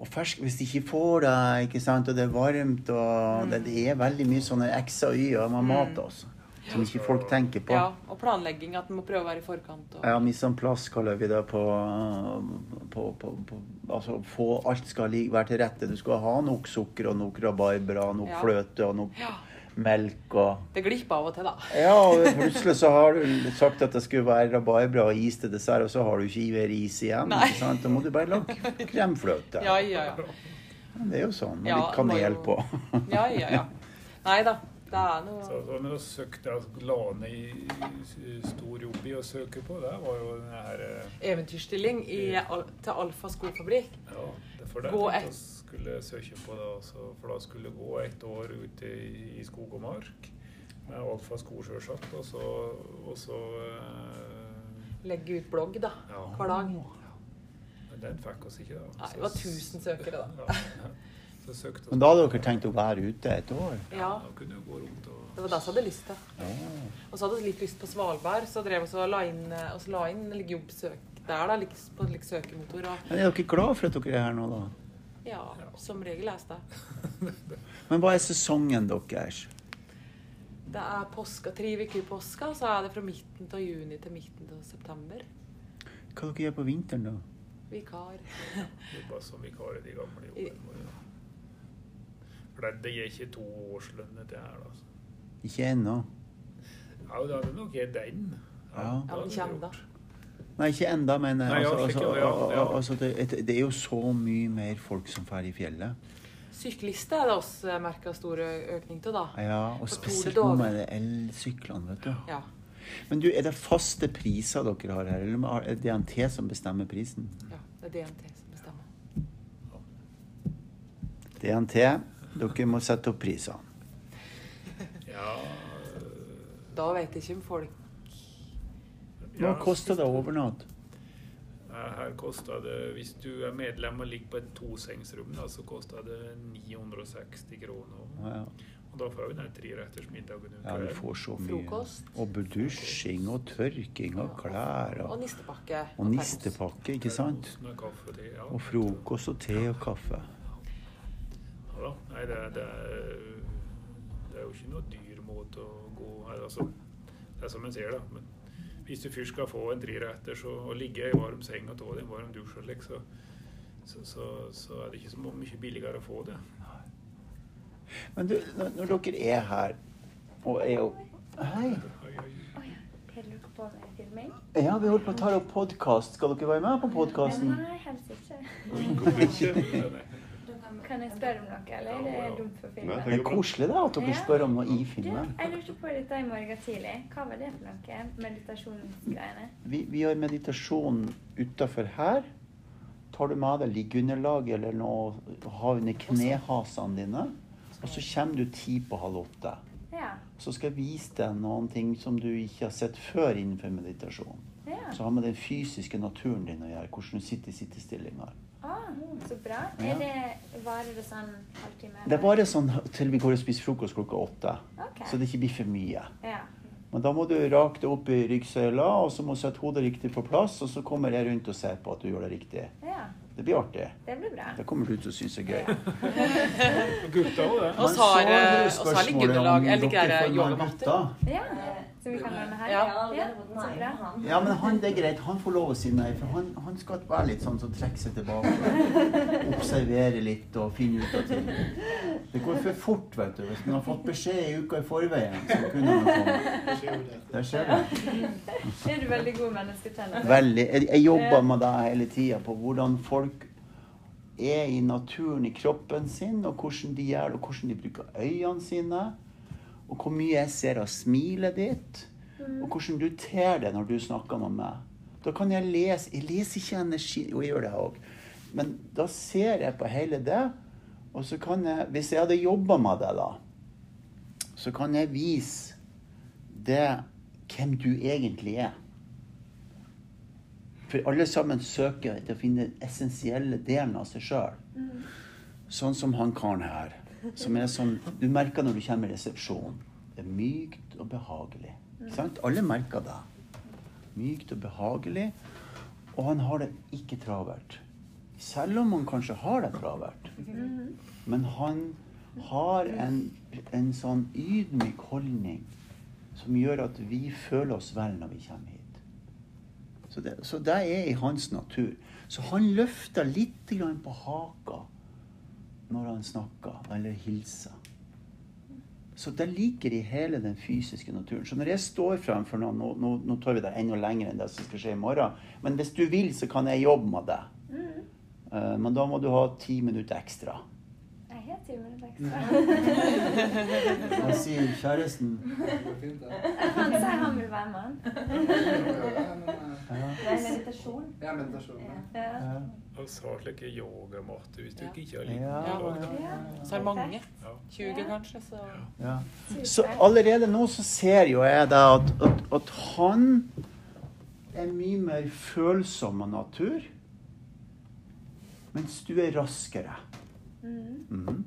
Og fersk, hvis de ikke får det, ikke sant, og det er varmt og Mm. det, det er veldig mye sånne x og y-er med mat også, som ikke folk tenker på. Ja, og planlegging. At en må prøve å være i forkant. Og, Ja, mise en plass kaller vi det på, på, på, på Altså få alt skal være til rette. Du skal ha nok sukker og nok rabarbra, nok Ja. fløte og nok Ja. melk og Det glipper av og til, da. Ja, og plutselig så har du sagt at det skulle være rabarbra og is til dessert, og så har du ikke iver is igjen. Da må du bare lage kremfløte. Ja, ja, ja. Det er jo sånn. Med litt kanel på. Ja, ja, ja. Nei da. Det er Så, så, men å søke altså, Glane i, stor jobb i å søke på, det var jo den her eh, eventyrstilling i, al- til Alfa skofabrikk. Ja, det for det tenkte jeg skulle søke på det. For da skulle jeg gå et år ute i, i skog og mark med alfa sko, sjølsagt. Og så, og så eh, Legge ut blogg, da. Ja. Hver dag. Men den fikk oss ikke, da. Nei, det var 1000 søkere, da. Ja, ja. Oss Men da hadde dere tenkt å være ute et år? Ja. Da kunne vi gå rundt og Det var det vi hadde lyst til. Og så hadde vi litt lyst på Svalbard, så drev vi og la inn, eh, og så la inn like, jobbsøk der, da, like, på like, søkemotor. Og, Men er dere glad for at dere er her nå, da? ja, som regel er vi det. Men hva er sesongen deres? Det er påska, tre uker i påska, så er det fra midten av juni til midten av september. Hva dere gjør på vinteren, da? Vikar. jobba som vikar i de gamle I- jobbene. For det, det gir ikke to årslønn, til her, Altså. Ikke ennå. Ja, det hadde nok gitt den. Ja. Ja, men ikke kjenn Nei, ikke enda, men Nei, ja, altså, slik, altså, ja, ja. altså det, det er jo så mye mer folk som drar i fjellet. Syklister er det også merka stor økning til, da. Ja, og spesielt nå med elsyklene, vet du. Ja. Men du, er det faste priser dere har her, eller er det DNT som bestemmer prisen? ja. Det er DNT som bestemmer. DNT, dere må sette opp prisene. Ja, Da vet jeg ikke om folk Hva ja, koster det å overnatte? Her koster det, Hvis du er medlem og ligger på et tosengsrom, da, så koster det 960 kroner. Ja, Og da får vi den treretters middagen ja, vi får så mye. Frokost. Og bedusjing og tørking og klær Og og, nistepakke. og nistepakke, ikke sant? Og frokost og te og kaffe. Nei, det, det, er, det er jo ikke noe dyr måte å gå altså, Det er som en ser, da. Men hvis du først skal få en treretters så og ligge i varm seng og ta deg en varm dusj, og så, så, så, så er det ikke så mye billigere å få det. Men du, når, når dere er her og er jo Hei. Ja, vi holder på å ta opp podkast. Skal dere være med på podkasten? Nei, helst ikke. Hvorfor ikke? Nei, nei. Kan jeg spørre om noe, eller er det dumt for filmen? Det er koselig da, at dere spør om noe i Du, filmen. jeg lurte på dette i morgen tidlig. Hva var det for noe? Meditasjonsgreiene? Vi, vi har meditasjon utafor her. Tar du med deg liggeunderlaget eller noe å ha under knehasene dine. Og så kommer du ti på halv åtte. Ja. Så skal jeg vise deg noen ting som du ikke har sett før innenfor meditasjon. ja. Så har med den fysiske naturen din å gjøre, hvordan du sitter i sittestillinger. Ah, så bra. Ja. Er det, varer det sånn halvtime? Det er bare sånn til vi går og spiser frokost klokka åtte. Okay. Så det ikke blir for mye. Ja. Men da må du rake det opp i ryggsøyla, og så må du sette hodet riktig på plass, og så kommer jeg rundt og ser på at du gjør det riktig. ja. Det blir artig. Det blir bra. Det kommer du til å synes er gøy. Gutta òg, det. Og så har, eh, har spørsmålet om eller ikke dere er det får med yogamatter? Ja. Så vi kan ordne her? Ja. ja. Så bra. Ja, men han, det er greit. Han får lov å si nei, for han, han skal være litt sånn som trekker seg tilbake. Observere litt og finne ut av ting. Det går for fort, vet du. Hvis man har fått beskjed i uka i forveien, så kunne man komme. Der det Det Er du veldig god menneskekjenner? Veldig. Jeg, jeg jobber med det hele tida, på hvordan folk er i naturen i kroppen sin, og hvordan de gjør det, og hvordan de bruker øynene sine. Og hvor mye jeg ser av smilet ditt, og hvordan du ter det når du snakker med meg. Da kan jeg lese Jeg leser ikke energi, jo, jeg gjør det òg, men da ser jeg på hele det, og så kan jeg Hvis jeg hadde jobba med det, da, så kan jeg vise det hvem du egentlig er. For alle sammen søker etter å finne den essensielle delen av seg sjøl. Sånn som han karen her. Som er sånn Du merker når du kommer i resepsjonen. Det er mykt og behagelig. Ikke sant? Alle merker det. Mykt og behagelig. Og han har det ikke travelt. Selv om han kanskje har det travelt. Men han har en, en sånn ydmyk holdning som gjør at vi føler oss vel når vi kommer hit. Så det, så det er i hans natur. Så han løfter litt på haka når han snakker eller hilser. Så det ligger i hele den fysiske naturen. Så når jeg står fremfor noen Nå, nå, nå tar vi det enda lenger enn det som skal skje i morgen. Men hvis du vil, så kan jeg jobbe med det. Eh, Men da må du ha ti minutter ekstra. Jeg har ti minutter ekstra. Hva sier kjæresten? Han sier han vil være med. Ja. Det er meditasjon. Ja, meditasjon. Ja. Og så slik yogamatte hvis du Ja. ikke har Ja, Ja. Så er det mange. 20 kanskje, så Ja. Så allerede nå så ser jo jeg da at, at, at han er mye mer følsom av natur, mens du er raskere. Mhm.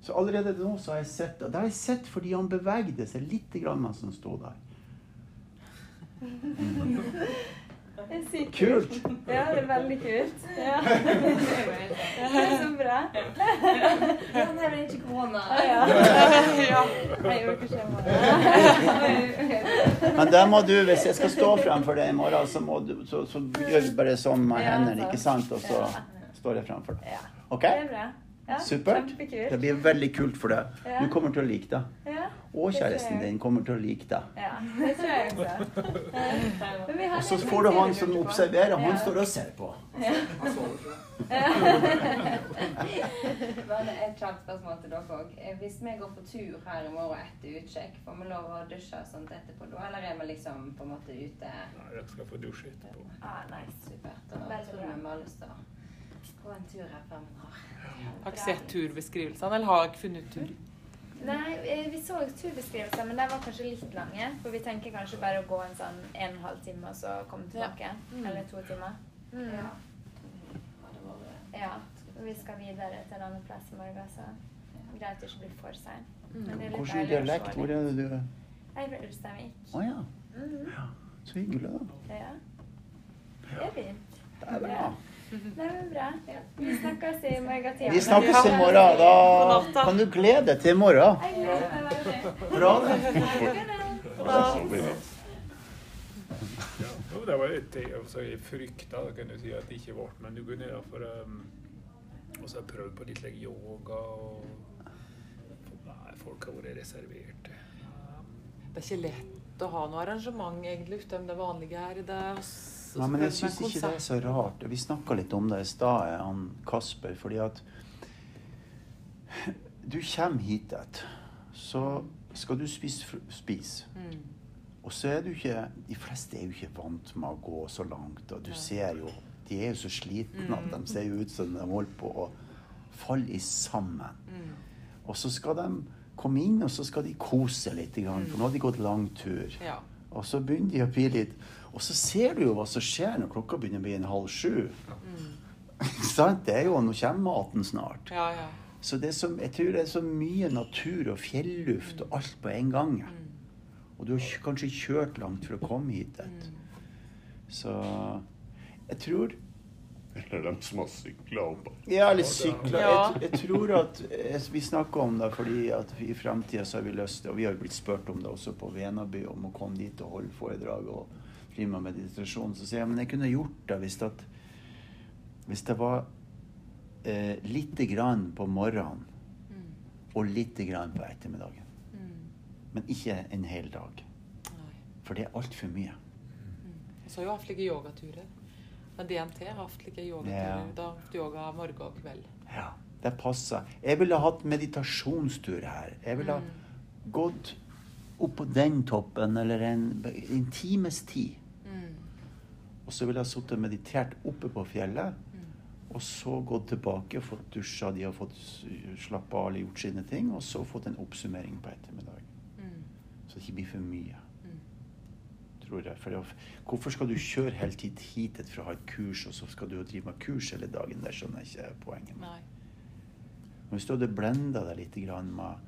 Så allerede nå så har jeg sett det. Det har jeg sett fordi han bevegde seg litt grann mens han sto der. Det er Kult! Ja, det er veldig kult. Ja. Det er så bra. Han har ikke korona. Ja. Ja. Jeg orker ikke. Men der må du, hvis jeg skal stå fremfor deg i morgen, så, må du, så, så gjør vi bare sånn med hendene, ikke sant? Og så står jeg fremfor deg. OK? Det er bra. Ja, Supert. Kjempekult. Det blir veldig kult for deg. Ja. Du kommer til å like det. Ja, Og kjæresten din kommer til å like det. ja, det tror jeg også. Men vi har Og så får du han som observerer. Han står og ser på. Bare et kjapt spørsmål til dere òg. Hvis vi går på tur her i morgen etter utsjekk, får vi lov å dusje og sånt etterpå da, eller er vi liksom på en måte ute? Nei, jeg skal få dusje etterpå. Ah, nice. Supert. Da tror jeg vi har lyst til å gå en tur her før vi drar. Har ikke sett turbeskrivelsene, eller har ikke funnet tur. Nei, eh, vi så turbeskrivelser, men de var kanskje litt lange. For vi tenker kanskje bare å gå en sånn en og en halv time og så komme tilbake. Mm. Eller to timer. Mm. Ja. Ja. Vi skal videre til en annen plass i morgen, så greit at det ikke blir for seint. Er Hvilken dialekt? Hvor er det du er? Jeg er fra Ulsteinvik. Å ja. Mhm. Så hyggelig, da. Ja. Det er fint. Det er bra. Nei, men bra. Vi snakkes i morgen. Vi snakkes i morgen. Da kan du glede deg til i morgen. Jeg gleder meg veldig. Bra, det. Ja, det var et altså, Jeg frykta kan du si, at det ikke ble men du kunne da for um, Og så har jeg prøvd på litt like, yoga og Nei, folk har vært reserverte. Det er ikke lett å ha noe arrangement egentlig utenom det vanlige her. Det er også- Nei, men jeg syns ikke det er så rart. Vi snakka litt om det i stad, han Kasper, fordi at Du kommer hit, et, så skal du spise, spise. Mm. Og så er du ikke De fleste er jo ikke vant med å gå så langt. Og du ser jo De er jo så slitne at de ser jo ut som de holder på å falle i sammen. Mm. Og så skal de komme inn, og så skal de kose litt. grann, For nå har de gått lang tur. Ja. Og så begynner de å bli litt Og så ser du jo hva som skjer når klokka begynner å bli en halv sju. Ikke sant? Det er jo Nå kommer maten snart. ja, ja. Så det så, jeg tror det er så mye natur og fjelluft og alt på en gang. Og du har kanskje kjørt langt for å komme hit. Så jeg tror Eller de som har sykla opp. Ja, eller sykla. Ja. Jeg, jeg tror at Vi snakker om det fordi at i framtida så har vi lyst til Og vi har blitt spurt om det også på Venaby, om å komme dit og holde foredrag og med meditasjon. Så sier jeg men jeg kunne gjort det hvis, at, hvis det var eh, lite grann på morgenen og lite grann på ettermiddagen. Men ikke en hel dag. Nei. For det er altfor mye. Og så har jo hatt yogaturer. DNT har hatt yogaturer. Ja. Da yoga morgen og kveld. Ja, det passer. Jeg ville hatt meditasjonstur her. Jeg ville mm. gått opp på den toppen eller en, en times tid. Mm. Og så ville jeg sittet og meditert oppe på fjellet. Og så gått tilbake og fått dusja. De har fått slappa av eller gjort sine ting. Og så fått en oppsummering på ettermiddag. Mm. Så det ikke blir for mye. Tror jeg. For hvorfor skal du kjøre helt hit, hit for å ha et kurs, og så skal du jo drive med kurs hele dagen? Det skjønner jeg ikke poenget med. Nei. Men hvis du hadde blenda deg litt grann med,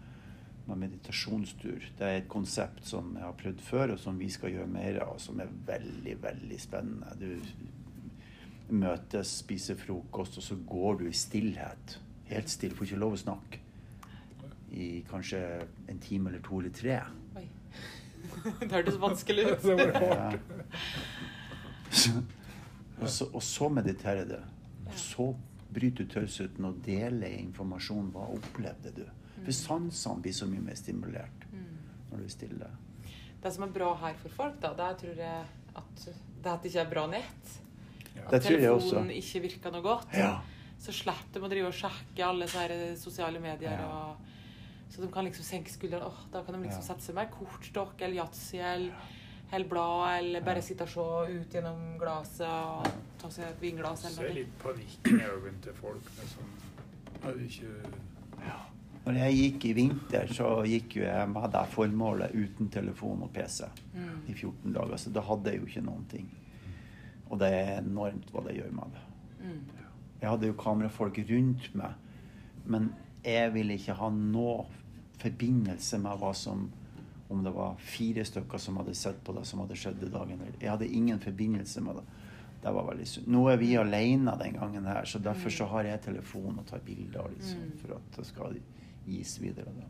med meditasjonstur Det er et konsept som jeg har prøvd før, og som vi skal gjøre mer av, og som er veldig, veldig spennende. Du møtes, spiser frokost, og så går du i stillhet. Helt stille. Får ikke lov å snakke i kanskje en time eller to eller tre. Oi. det hørtes vanskelig ut. Det var Ja. Og så, og så mediterer du. Og så bryter du tausheten og deler informasjon. Hva opplevde du? For sansene blir så mye mer stimulert når du er stille. Det som er bra her for folk, da, det er, tror jeg at det at det ikke er bra nett. At Det telefonen ikke virker noe godt. Ja. Så slipper de å drive og sjekke alle så her sosiale medier. Ja. Og, så de kan liksom senke skuldrene. Oh, da kan de liksom Ja. sette seg med kortstokk eller yatzy eller, eller blad, eller bare sitte og se ut gjennom glasset og ta seg et vinglass Så er litt panikk i øynene til folk. Liksom. Hadde ikke Når jeg gikk i vinter, så gikk jo jeg med det formålet uten telefon og PC Mm. i 14 dager. Så da hadde jeg jo ikke noen ting. Og det er enormt hva det gjør med det. Mm. Jeg hadde jo kamerafolk rundt meg, men jeg ville ikke ha noe forbindelse med hva som Om det var fire stykker som hadde sett på det som hadde skjedd i dagen. Jeg hadde ingen forbindelse med det. Det var veldig synd. Nå er vi alene den gangen her, så derfor så har jeg telefon og tar bilder liksom, Mm. for at det skal gis videre. Da.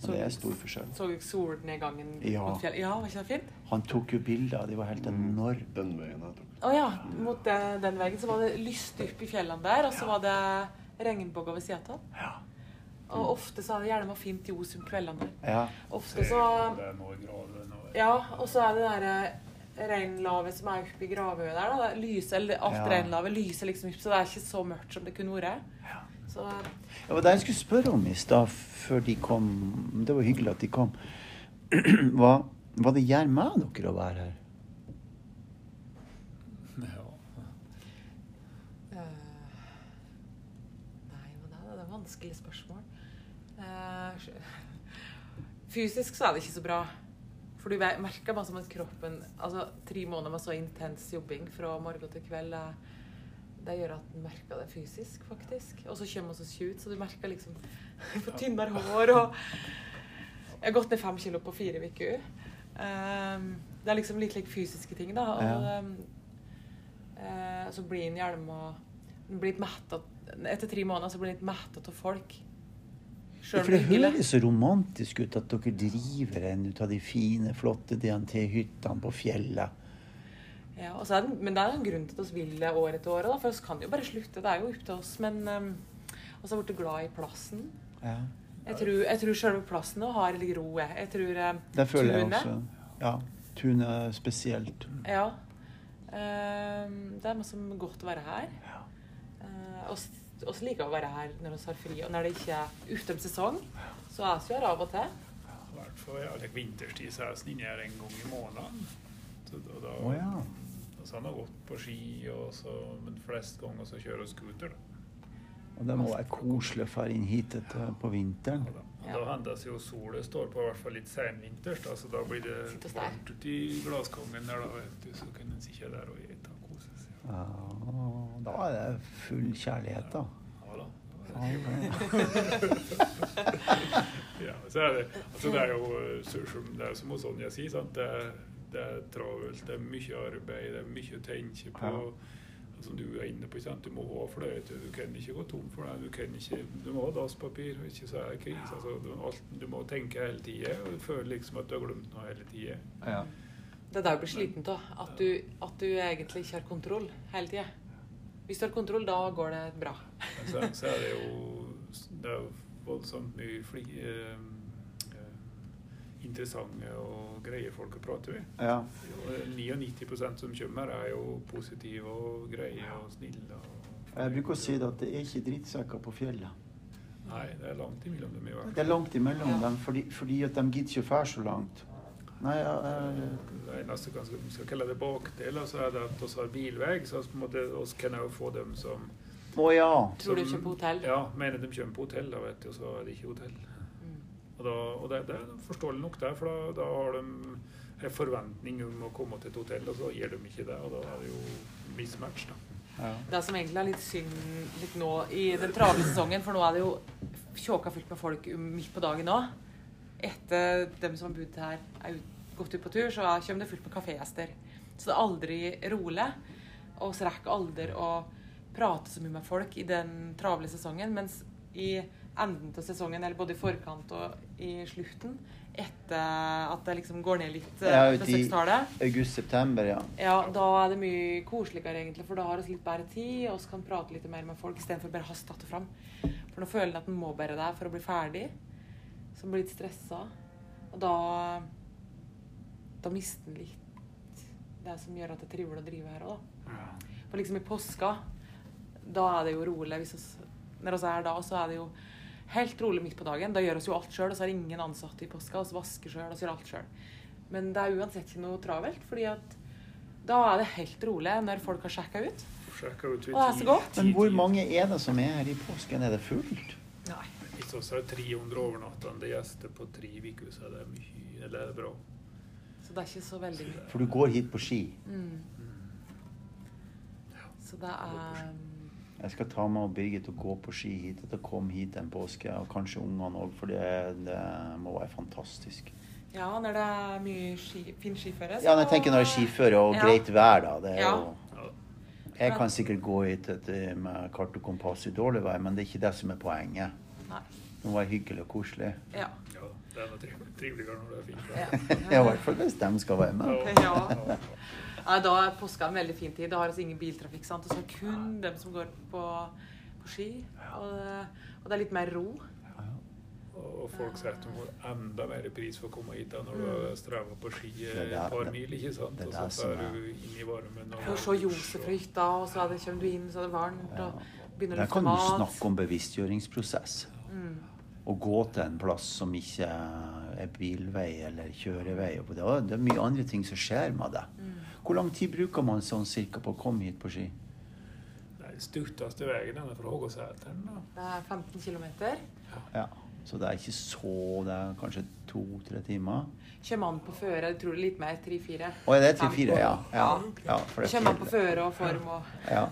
Så- det er stor forskjell. Så du solnedgangen Ja. mot fjellet? Ja, var ikke det fint? Han tok jo bilder. De var helt enorme. Den veien jeg tok. Å ja. Mot den, den veien så var det lyst opp i fjellene der, og så var det regnbuer ved sida av. Ja. Og ofte så er det gjerne fint ljos om kveldene. der. ja. Ofte så Det er noe grader nå. Ja, og så er det derre reinlavet som er oppe i gravøyet der. da. Det lyser, Alt Ja. reinlavet lyser liksom opp, så det er ikke så mørkt som det kunne vært. Så Det var det jeg skulle spørre om i stad, før de kom. Det var hyggelig at de kom. Hva, hva det gjør med dere å være her? Ja. eh, Nei, hva da? Det er et vanskelig spørsmål. Eh, fysisk så er det ikke så bra. For du merker bare som at kroppen Altså, tre måneder med så intens jobbing fra morgen til kveld det gjør at du merker det fysisk, faktisk. Og så kommer vi oss ikke ut, så du merker liksom Får tynnere hår og Jeg har gått ned fem kilo på fire uker. Um, det er liksom litt like fysiske ting, da. Og Ja. eh, så blir en gjerne en blir mettet Etter tre måneder så blir en litt mettet av folk. Ja, for det høres så romantisk ut at dere driver en ut av de fine, flotte DNT-hyttene på fjellet. Ja, og så er det, men det er jo en grunn til at vi vil det år etter år. Da, for vi kan jo bare slutte. Det er jo opp til oss. Men um, Og har jeg blitt glad i plassen. Ja. Jeg tror, jeg tror selve plassen nå har litt ro. jeg. Jeg tror um, Det føler jeg også. Ja. Tunet spesielt. Ja. Um, det er masse godt å være her. Uh, oss, oss liker å være her når vi har fri. Og når det ikke er utom sesong, så er vi her av og til. I hvert fall ja, like vinterstid så er vi inne her en gang i måneden. Så da, da, oh, ja. Og han har gått på ski, og så, men flest ganger så kjører han scooter. Da. Og det må være koselig å fare inn hit etter, på vinteren. Ja, da, Ja. da hender det jo solen står på i hvert fall litt senvinters, da, så da blir det varmt ute i glasskongen der, da, vet du, så kan en sitte der og ete og kose seg. Ja, da er det full kjærlighet, da. Ja da. Ja, det- Ja, så er det, altså det er jo eh, som- det er som hos Sonja sier, sant? Det, er- det er travelt, det er mye arbeid, det er mye å tenke på. Ja. Og Som du er inne på, sant? du må ha fløyte, du kan ikke gå tom for det. Du, kan ikke, du må ha dasspapir, ikke så er krise. Altså, du, alt, du må tenke hele tida og føle liksom at du har glemt noe hele tida. Ja. Det er det du blir sliten av. At du, at du egentlig ikke har kontroll hele tida. Hvis du har kontroll, da går det bra. Men så, så er det jo det er jo voldsomt mye fli, eh, interessante og greie folk å prate med. ja. 99% som kommer er jo positive og greie og snille. Og, Jeg bruker å si det at det er ikke drittsekker på fjellet. Nei, det er langt imellom dem i hvert fall. Det er langt imellom dem, fordi, fordi at de gidder ikke å fære så langt. Nei, ja, jeg, Det eneste vi skal kalle det bakdeler, så er det at vi har bilvei, så på en måte oss kan jo få dem som Å ja. Tror du som- ikke på hotell? Ja, mener de kommer på hotell, da vet du, og så er det ikke hotell. Og, da, og det, det er forståelig nok det, for da, da har de en forventning om å komme til et hotell, og så gir de ikke det, og da er det jo mismatch, da. ja. Det som egentlig er litt synd litt nå i den travle sesongen, for nå er det jo tjåka fylt med folk midt på dagen nå. Etter dem som har bodd her, er ut, gått ut på tur, så er- kommer det fullt med kafégjester. Så det er aldri rolig. Og så rekker aldri å prate så mye med folk i den travle sesongen. Mens i enden til sesongen, eller både i forkant og i slutten, etter at det liksom går ned litt Ja, eh, i- besøkstallet, August-september, ja. ja, da er det mye koseligere, egentlig, for da har vi litt bedre tid, og vi kan prate litt mer med folk istedenfor bare å haste det fram. For nå føler en at en må bare det for å bli ferdig. Så en blir litt stressa. Og da Da mister en litt det som gjør at det er trivelig å drive her òg. For liksom i påska, da er det jo rolig. Hvis oss, når vi er da, så er det jo helt rolig midt på dagen. Da gjør oss jo alt sjøl, og så er det ingen ansatte i påska. Vi vasker sjøl og så gjør alt sjøl. Men det er uansett ikke noe travelt, fordi at da er det helt rolig når folk har sjekka ut. Ut og det er så godt. Men hvor mange er det som er her i påsken? Er det fullt? Nei. Hvis vi har 300 overnattende gjester på tre uker, så er det mye, eller er det bra. Så det er ikke så veldig mye. For du går hit på ski. Mm. Så det er Jeg skal ta med Birgit og gå på ski hit. etter å komme hit en påske, og kanskje ungene òg, for det, det må være fantastisk. Ja, når det er mye ski, fin skiføre, Ja, men jeg tenker når det er skiføre og Ja. greit vær, da. Det er Ja. jo Jeg kan sikkert gå hit etter- med kart og kompass i dårlig vær, men det er ikke det som er poenget. Nei. Det må være hyggelig og koselig. Ja. Ja, det er noe triv- triveligere når det er fint. Ja. Ja, I hvert fall hvis de skal være med. Ja. Nei, da er påska en veldig fin tid. Da har vi ingen biltrafikk. sant? Og så er det kun dem som går på, på ski. Og, det- og det er litt mer ro. Ja. Og folk sier at du får enda mer pris for å komme hit da når du har streva på ski et par det- mil, ikke sant? det Og så er du inn i varmen. og... så Josef fra hytta, og så er det, kommer du inn, så er det varmt, Ja. og begynner å Der lukte kan du snakke om bevisstgjøringsprosess. Mm. Å gå til en plass som ikke er bilvei eller kjørevei. Det er mye andre ting som skjer med det. Mm. Hvor lang tid bruker man sånn cirka på å komme hit på ski? Den stutteste veien er fra. Det er 15 km. Ja, Så det er ikke så Det er kanskje to-tre timer? Kommer an på føre. Jeg tror det er litt mer. Tre-fire. Å, er det tre-fire? Ja. ja. ja for det er Kommer an på føre og form og Ja.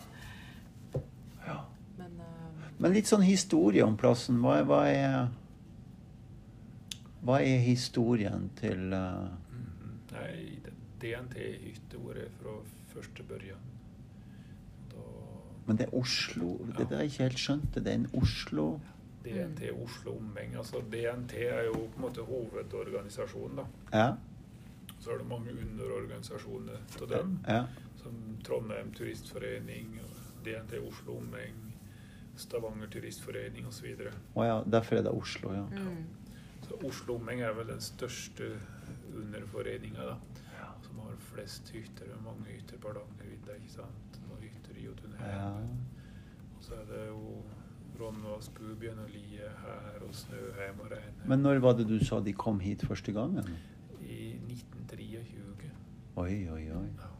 ja. Men uh... Men litt sånn historie om plassen. Hva, hva er Hva er historien til eh, Mhm. Nei, det- DNT-hytte vært fra første børjan. Da Men det er Oslo Det er der jeg ikke helt skjønte. Det er en Oslo DNT Oslo Omheng. Altså DNT er jo på en måte hovedorganisasjonen, da. Ja. Så er det mange underorganisasjoner av den, ja. Som Trondheim Turistforening, DNT Oslo Omheng, Stavanger Turistforening osv. Å ja. Derfor er det Oslo, ja. mm. Så Oslo Omheng er vel den største underforeninga, da. Flest hytter. og Mange hytter på Hardangervidda. Og hytter i Jotunheimen. ja. Og så er det jo Rondvassbubien og Lie her og Snøheim og Reine. Men når var det du sa de kom hit første gangen? I 1923. Oi, oi, oi. Ja.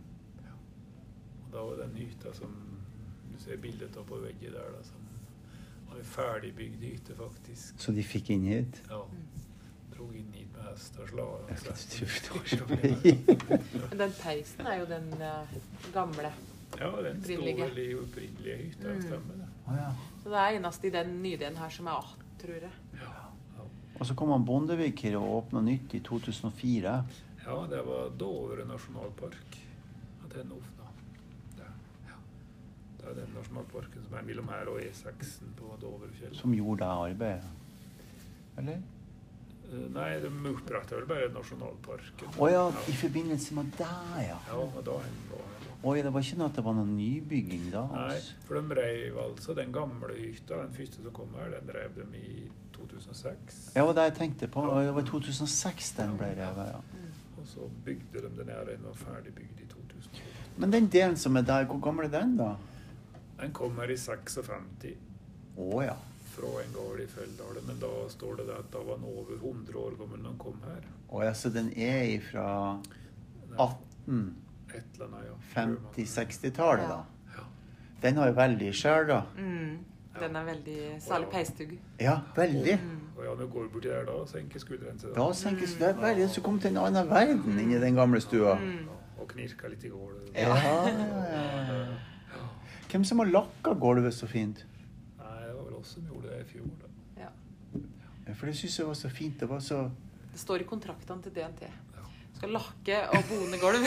ja. Og da var den hytta som du ser bildet av på veggen der, da, som var en ferdigbygd hytte, faktisk. Så de fikk inn hit? Ja. Drog inn hit med hest og jeg. Men den peisen er jo den eh, gamle. Ja, den sto vel i opprinnelige hytta, Mm. stemmer det. Å ja. Så det er eneste i den nydelen her som er att, tror jeg. Ja. Ja. Og så kom han Bondevik her og åpna nytt i 2004. ja, det var Dovre nasjonalpark. At den åpna. Det, det er den nasjonalparken som er mellom her og E6-en på Dovrefjell. Som gjorde det arbeidet. Eller? Eh, Nei, de oppretta vel bare nasjonalparken. Å ja, i forbindelse med det, ja. Ja, da her. Det var ikke noe at det var noen nybygging da? Altså. Nei, for de reiv altså den gamle hytta. Den første som kom her, den reiv de i 2006. Ja, det var det jeg tenkte på. Ja. Det var i 2006 den ble revet, ja. Og så bygde de den her, den var ferdig bygd i 2008. Men den delen som er der, hvor gammel er den, da? Den kom her i 56 Å ja. Fra en gård i Felldalen, men da står det at da var han over 100 år gammel når han kom her. Å ja, så den er ifra Nei, 1850-60-tallet, Et eller annet, ja. da? Ja. Den har jo veldig sjel, da. Mm. Den er veldig Særlig peistugg. Ja, veldig. Mm. Og ja, når du går borti der da, senker skuldrene seg. Da senkes det er veldig så kom til en annen verden inni den gamle stua. Mm. Og knirka litt i gulvet. Ja, ja. Hvem som har lakka gulvet så fint? Nei, det var vel oss som gjorde det i fjor, da. Ja. Ja, For det syns jeg var så fint. Det var så Det står i kontraktene til DNT. Du Skal lakke og bone gulv.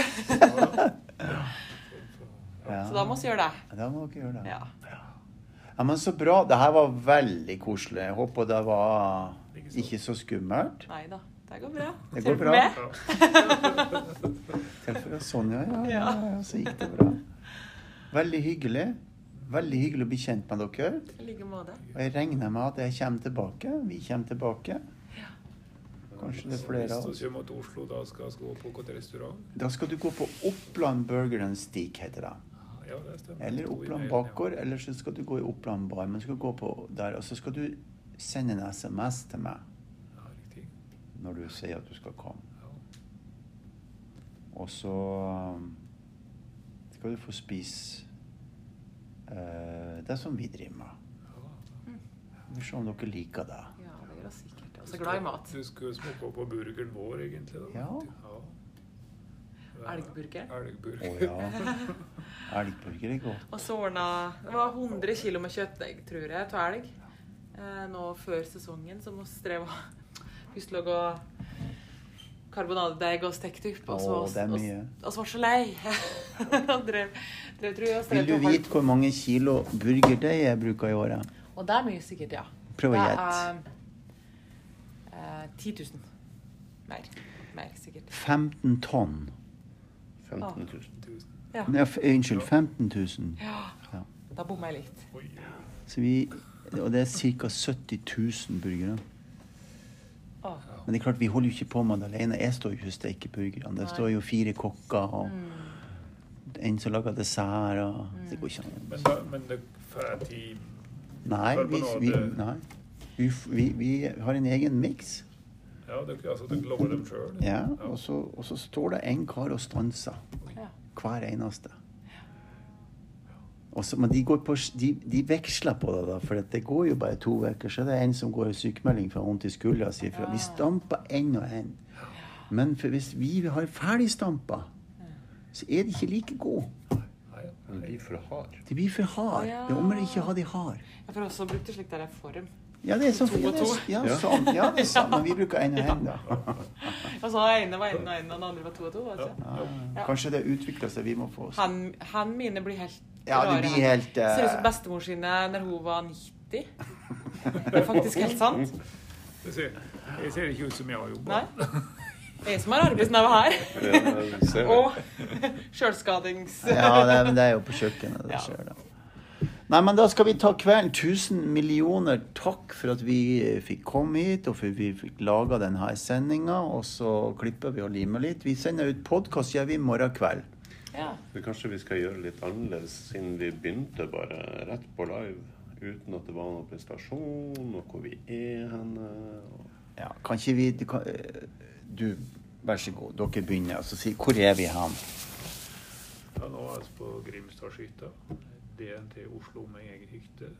ja. Så da må vi gjøre det. Da må dere gjøre det. Ja. Ja, men så bra. Det her var veldig koselig. Jeg håper det var ikke så skummelt. Nei da. Det går bra. Det går bra. med? Sånn, ja, ja, ja, så gikk det bra. Veldig hyggelig. Veldig hyggelig å bli kjent med dere. I like måte. Og jeg regner med at jeg kommer tilbake. Vi kommer tilbake. Kanskje det er flere av Hvis du kommer til Oslo, da skal du gå på hvilken restaurant? Da skal du gå på Oppland Burger and Steak, heter det. Ja, det stemmer. Eller Oppland ja. Bakgård, eller så skal du gå i Oppland Bar. Men skal gå på der, og så skal du sende en SMS til meg Ja, når du sier at du skal komme. Og så um, skal du få spise det som vi driver med. Vi får se om dere liker det. Ja, det gjør oss sikkert. Jeg er så glad i mat. Du skulle smake på burgeren vår, egentlig. da. Ja. ja. Elgburger. Å Elgburger. ja. Elgburger er godt. Og så ordna Det var 100 kg med kjøttdeig, tror jeg, av elg. Eh, nå før sesongen, så vi drev og pusla lage karbonadedeig og stekt opp. Og så det mye. Og så var så lei. Drev, drev, tror jeg, Vil du vite hvor mange kilo burgerdeig jeg bruker i året? Og det er mye sikkert, ja. Prøv å Det gjette. eh, 10 000. Mer. Mer, sikkert. 15 tonn. 15 000. Ja. Nei, unnskyld, 15 000. ja. Ja. Da bomma jeg litt. Vi, og det er ca. 70 000 burgere. Åh. Men det er klart, vi holder jo ikke på med det alene. Jeg står jo ikke og steker burgerne. Det står jo fire kokker og en som lager dessert. Og, Det går ikke an. Men, da, men det får tid Nei, vi, vi, nei. Vi, vi, vi har en egen miks. Ja, dere, altså, dere lager dem sjøl? Ja, og, så, og så står det en kar og stanser. Ja. Hver eneste. Og så, men de, går på, de, de veksler på det, da, for det går jo bare to uker. Så det er en som går i sykemelding for vondt i skuldra si. For vi stamper én og én. Men for hvis vi har ferdigstampa, så er de ikke like gode. De blir for hard. De blir for harde. Ja. Det er om å ikke ha de hard. Jeg får også brukt det slik der er form. Ja, det er sånn. To og Ja, to. sånn. Ja, det er sånn. Men vi bruker én og én, da. Og så den ene var en og en, og den andre var to og to. Altså. Ja. Kanskje det utvikler seg. Vi må få oss Han, han mine blir helt Ja, du blir helt uh... Ser ut som bestemor sine når hun var 90. Det er faktisk helt sant. Det ser, jeg ser ikke ut som jeg har jobba. Jeg som har arbeidsneve her. Ja, det. Og sjølskadings... Ja, det, er- men det er jo på kjøkkenet det skjer, da. Nei, men da skal vi ta kvelden. Tusen millioner takk for at vi eh, fikk komme hit, og for vi fikk laga denne sendinga. Og så klipper vi og limer litt. Vi sender ut podkast gjør vi i morgen kveld. Ja. Men kanskje vi skal gjøre litt annerledes, siden vi begynte bare rett på live. Uten at det var noen prestasjon, og hvor vi er henne. og- Ja, kan ikke vi du, kan, eh, du, vær så god, dere begynner. Og så si hvor er vi hen? Ja, nå er vi på Grimstadshytta. DNT Oslo med egen hytte.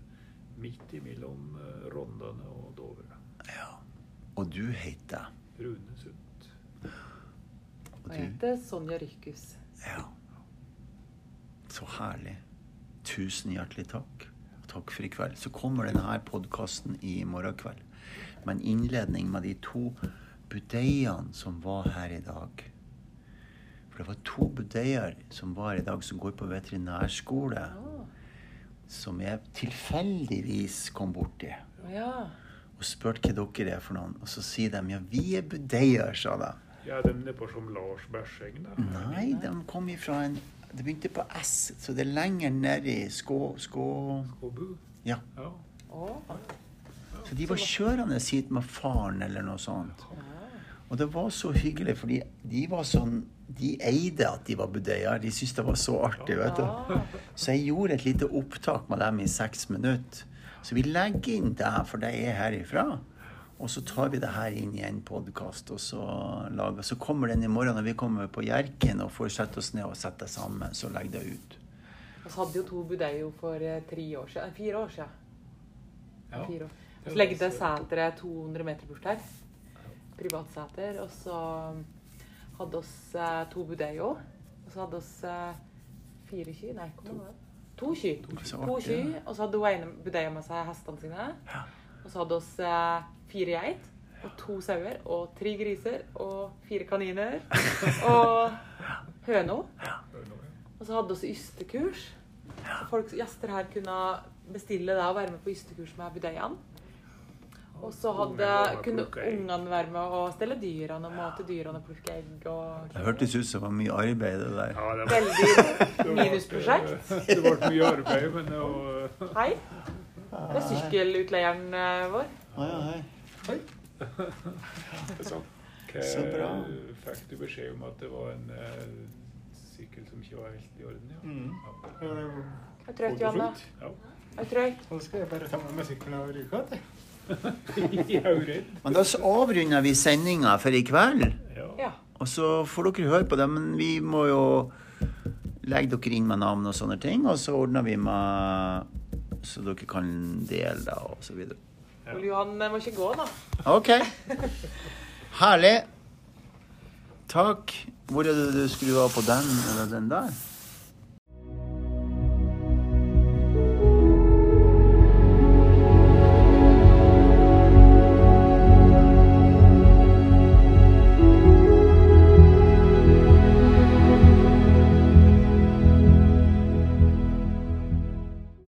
Midt imellom eh, Rondane og Dovre. Ja. Og du heter Rune Sundt. Og Og jeg heter Sonja Rykhus Ja. Så herlig. Tusen hjertelig takk. Og takk for i kveld. Så kommer denne podkasten i morgen kveld med en innledning med de to budeiene som var her i dag. For det var to budeier som var her i dag, som går på veterinærskole. Som jeg tilfeldigvis kom borti. Ja. Og spurte hva dere er for noen. Og så sier de ja, vi er budeier, sa de. Ja, de er på som Lars Bæsjeng, da. Nei, de kom ifra en Det begynte på S, så det er lenger nedi Skå... Skå... Skåbu. Ja. Ja. Så de var kjørende hit med faren eller noe sånt. Og det var så hyggelig, fordi de var sånn De eide at de var budeier. De syntes det var så artig, vet du. Så jeg gjorde et lite opptak med dem i seks minutter. Så vi legger inn det, her, for det er herifra. Og så tar vi det her inn i en podkast, og så, lager, så kommer den i morgen når vi kommer på Hjerken og får sette oss ned og sette det sammen. Så legger det ut. Vi hadde jo to budeio for eh, tre år siden. Fire år siden. Ja. Fire år. Så legget det seteret 200 meter bort her. Privatseter. Og så hadde oss eh, to budeio. Og så hadde oss eh, fire kyr. Nei, hvor mange var det? To kyr. Så To kyr. Og så hadde hun ene budeia med seg hestene sine. Og så hadde oss fire geit. Og to sauer. Og tre griser. Og fire kaniner. Og høno. Og så hadde vi ystekurs. Så folk, gjester her kunne bestille det og være med på ystekurs med budeiene. Og så hadde, kunne ungene være med og stelle dyrene og mate dyrene og plukke egg. Og Det hørtes ut som det var mye arbeid, det der. Ja, det var, Veldig minusprosjekt. det ble mye arbeid, men det var Hei. Det er sykkelutleieren eh, vår. Ja, ja, hei. sånn. Så bra. fikk du beskjed om at det var en uh, sykkel som ikke var helt i orden? Ja. Mm. Ja. Jeg tror ikke, Johanna. Ja. Jeg ikke. Så skal jeg bare ta med meg sykkelen og ryke igjen. Men da så avrunder vi sendinga for i kveld. Ja. Ja. Og så får dere høre på det, men vi må jo legge dere inn med navn og sånne ting, og så ordner vi med så dere kan dele da, og så videre. Ole Johan eh, må ikke gå, da. OK. Herlig. Takk. Hvor er det du skrur av på den eller den der?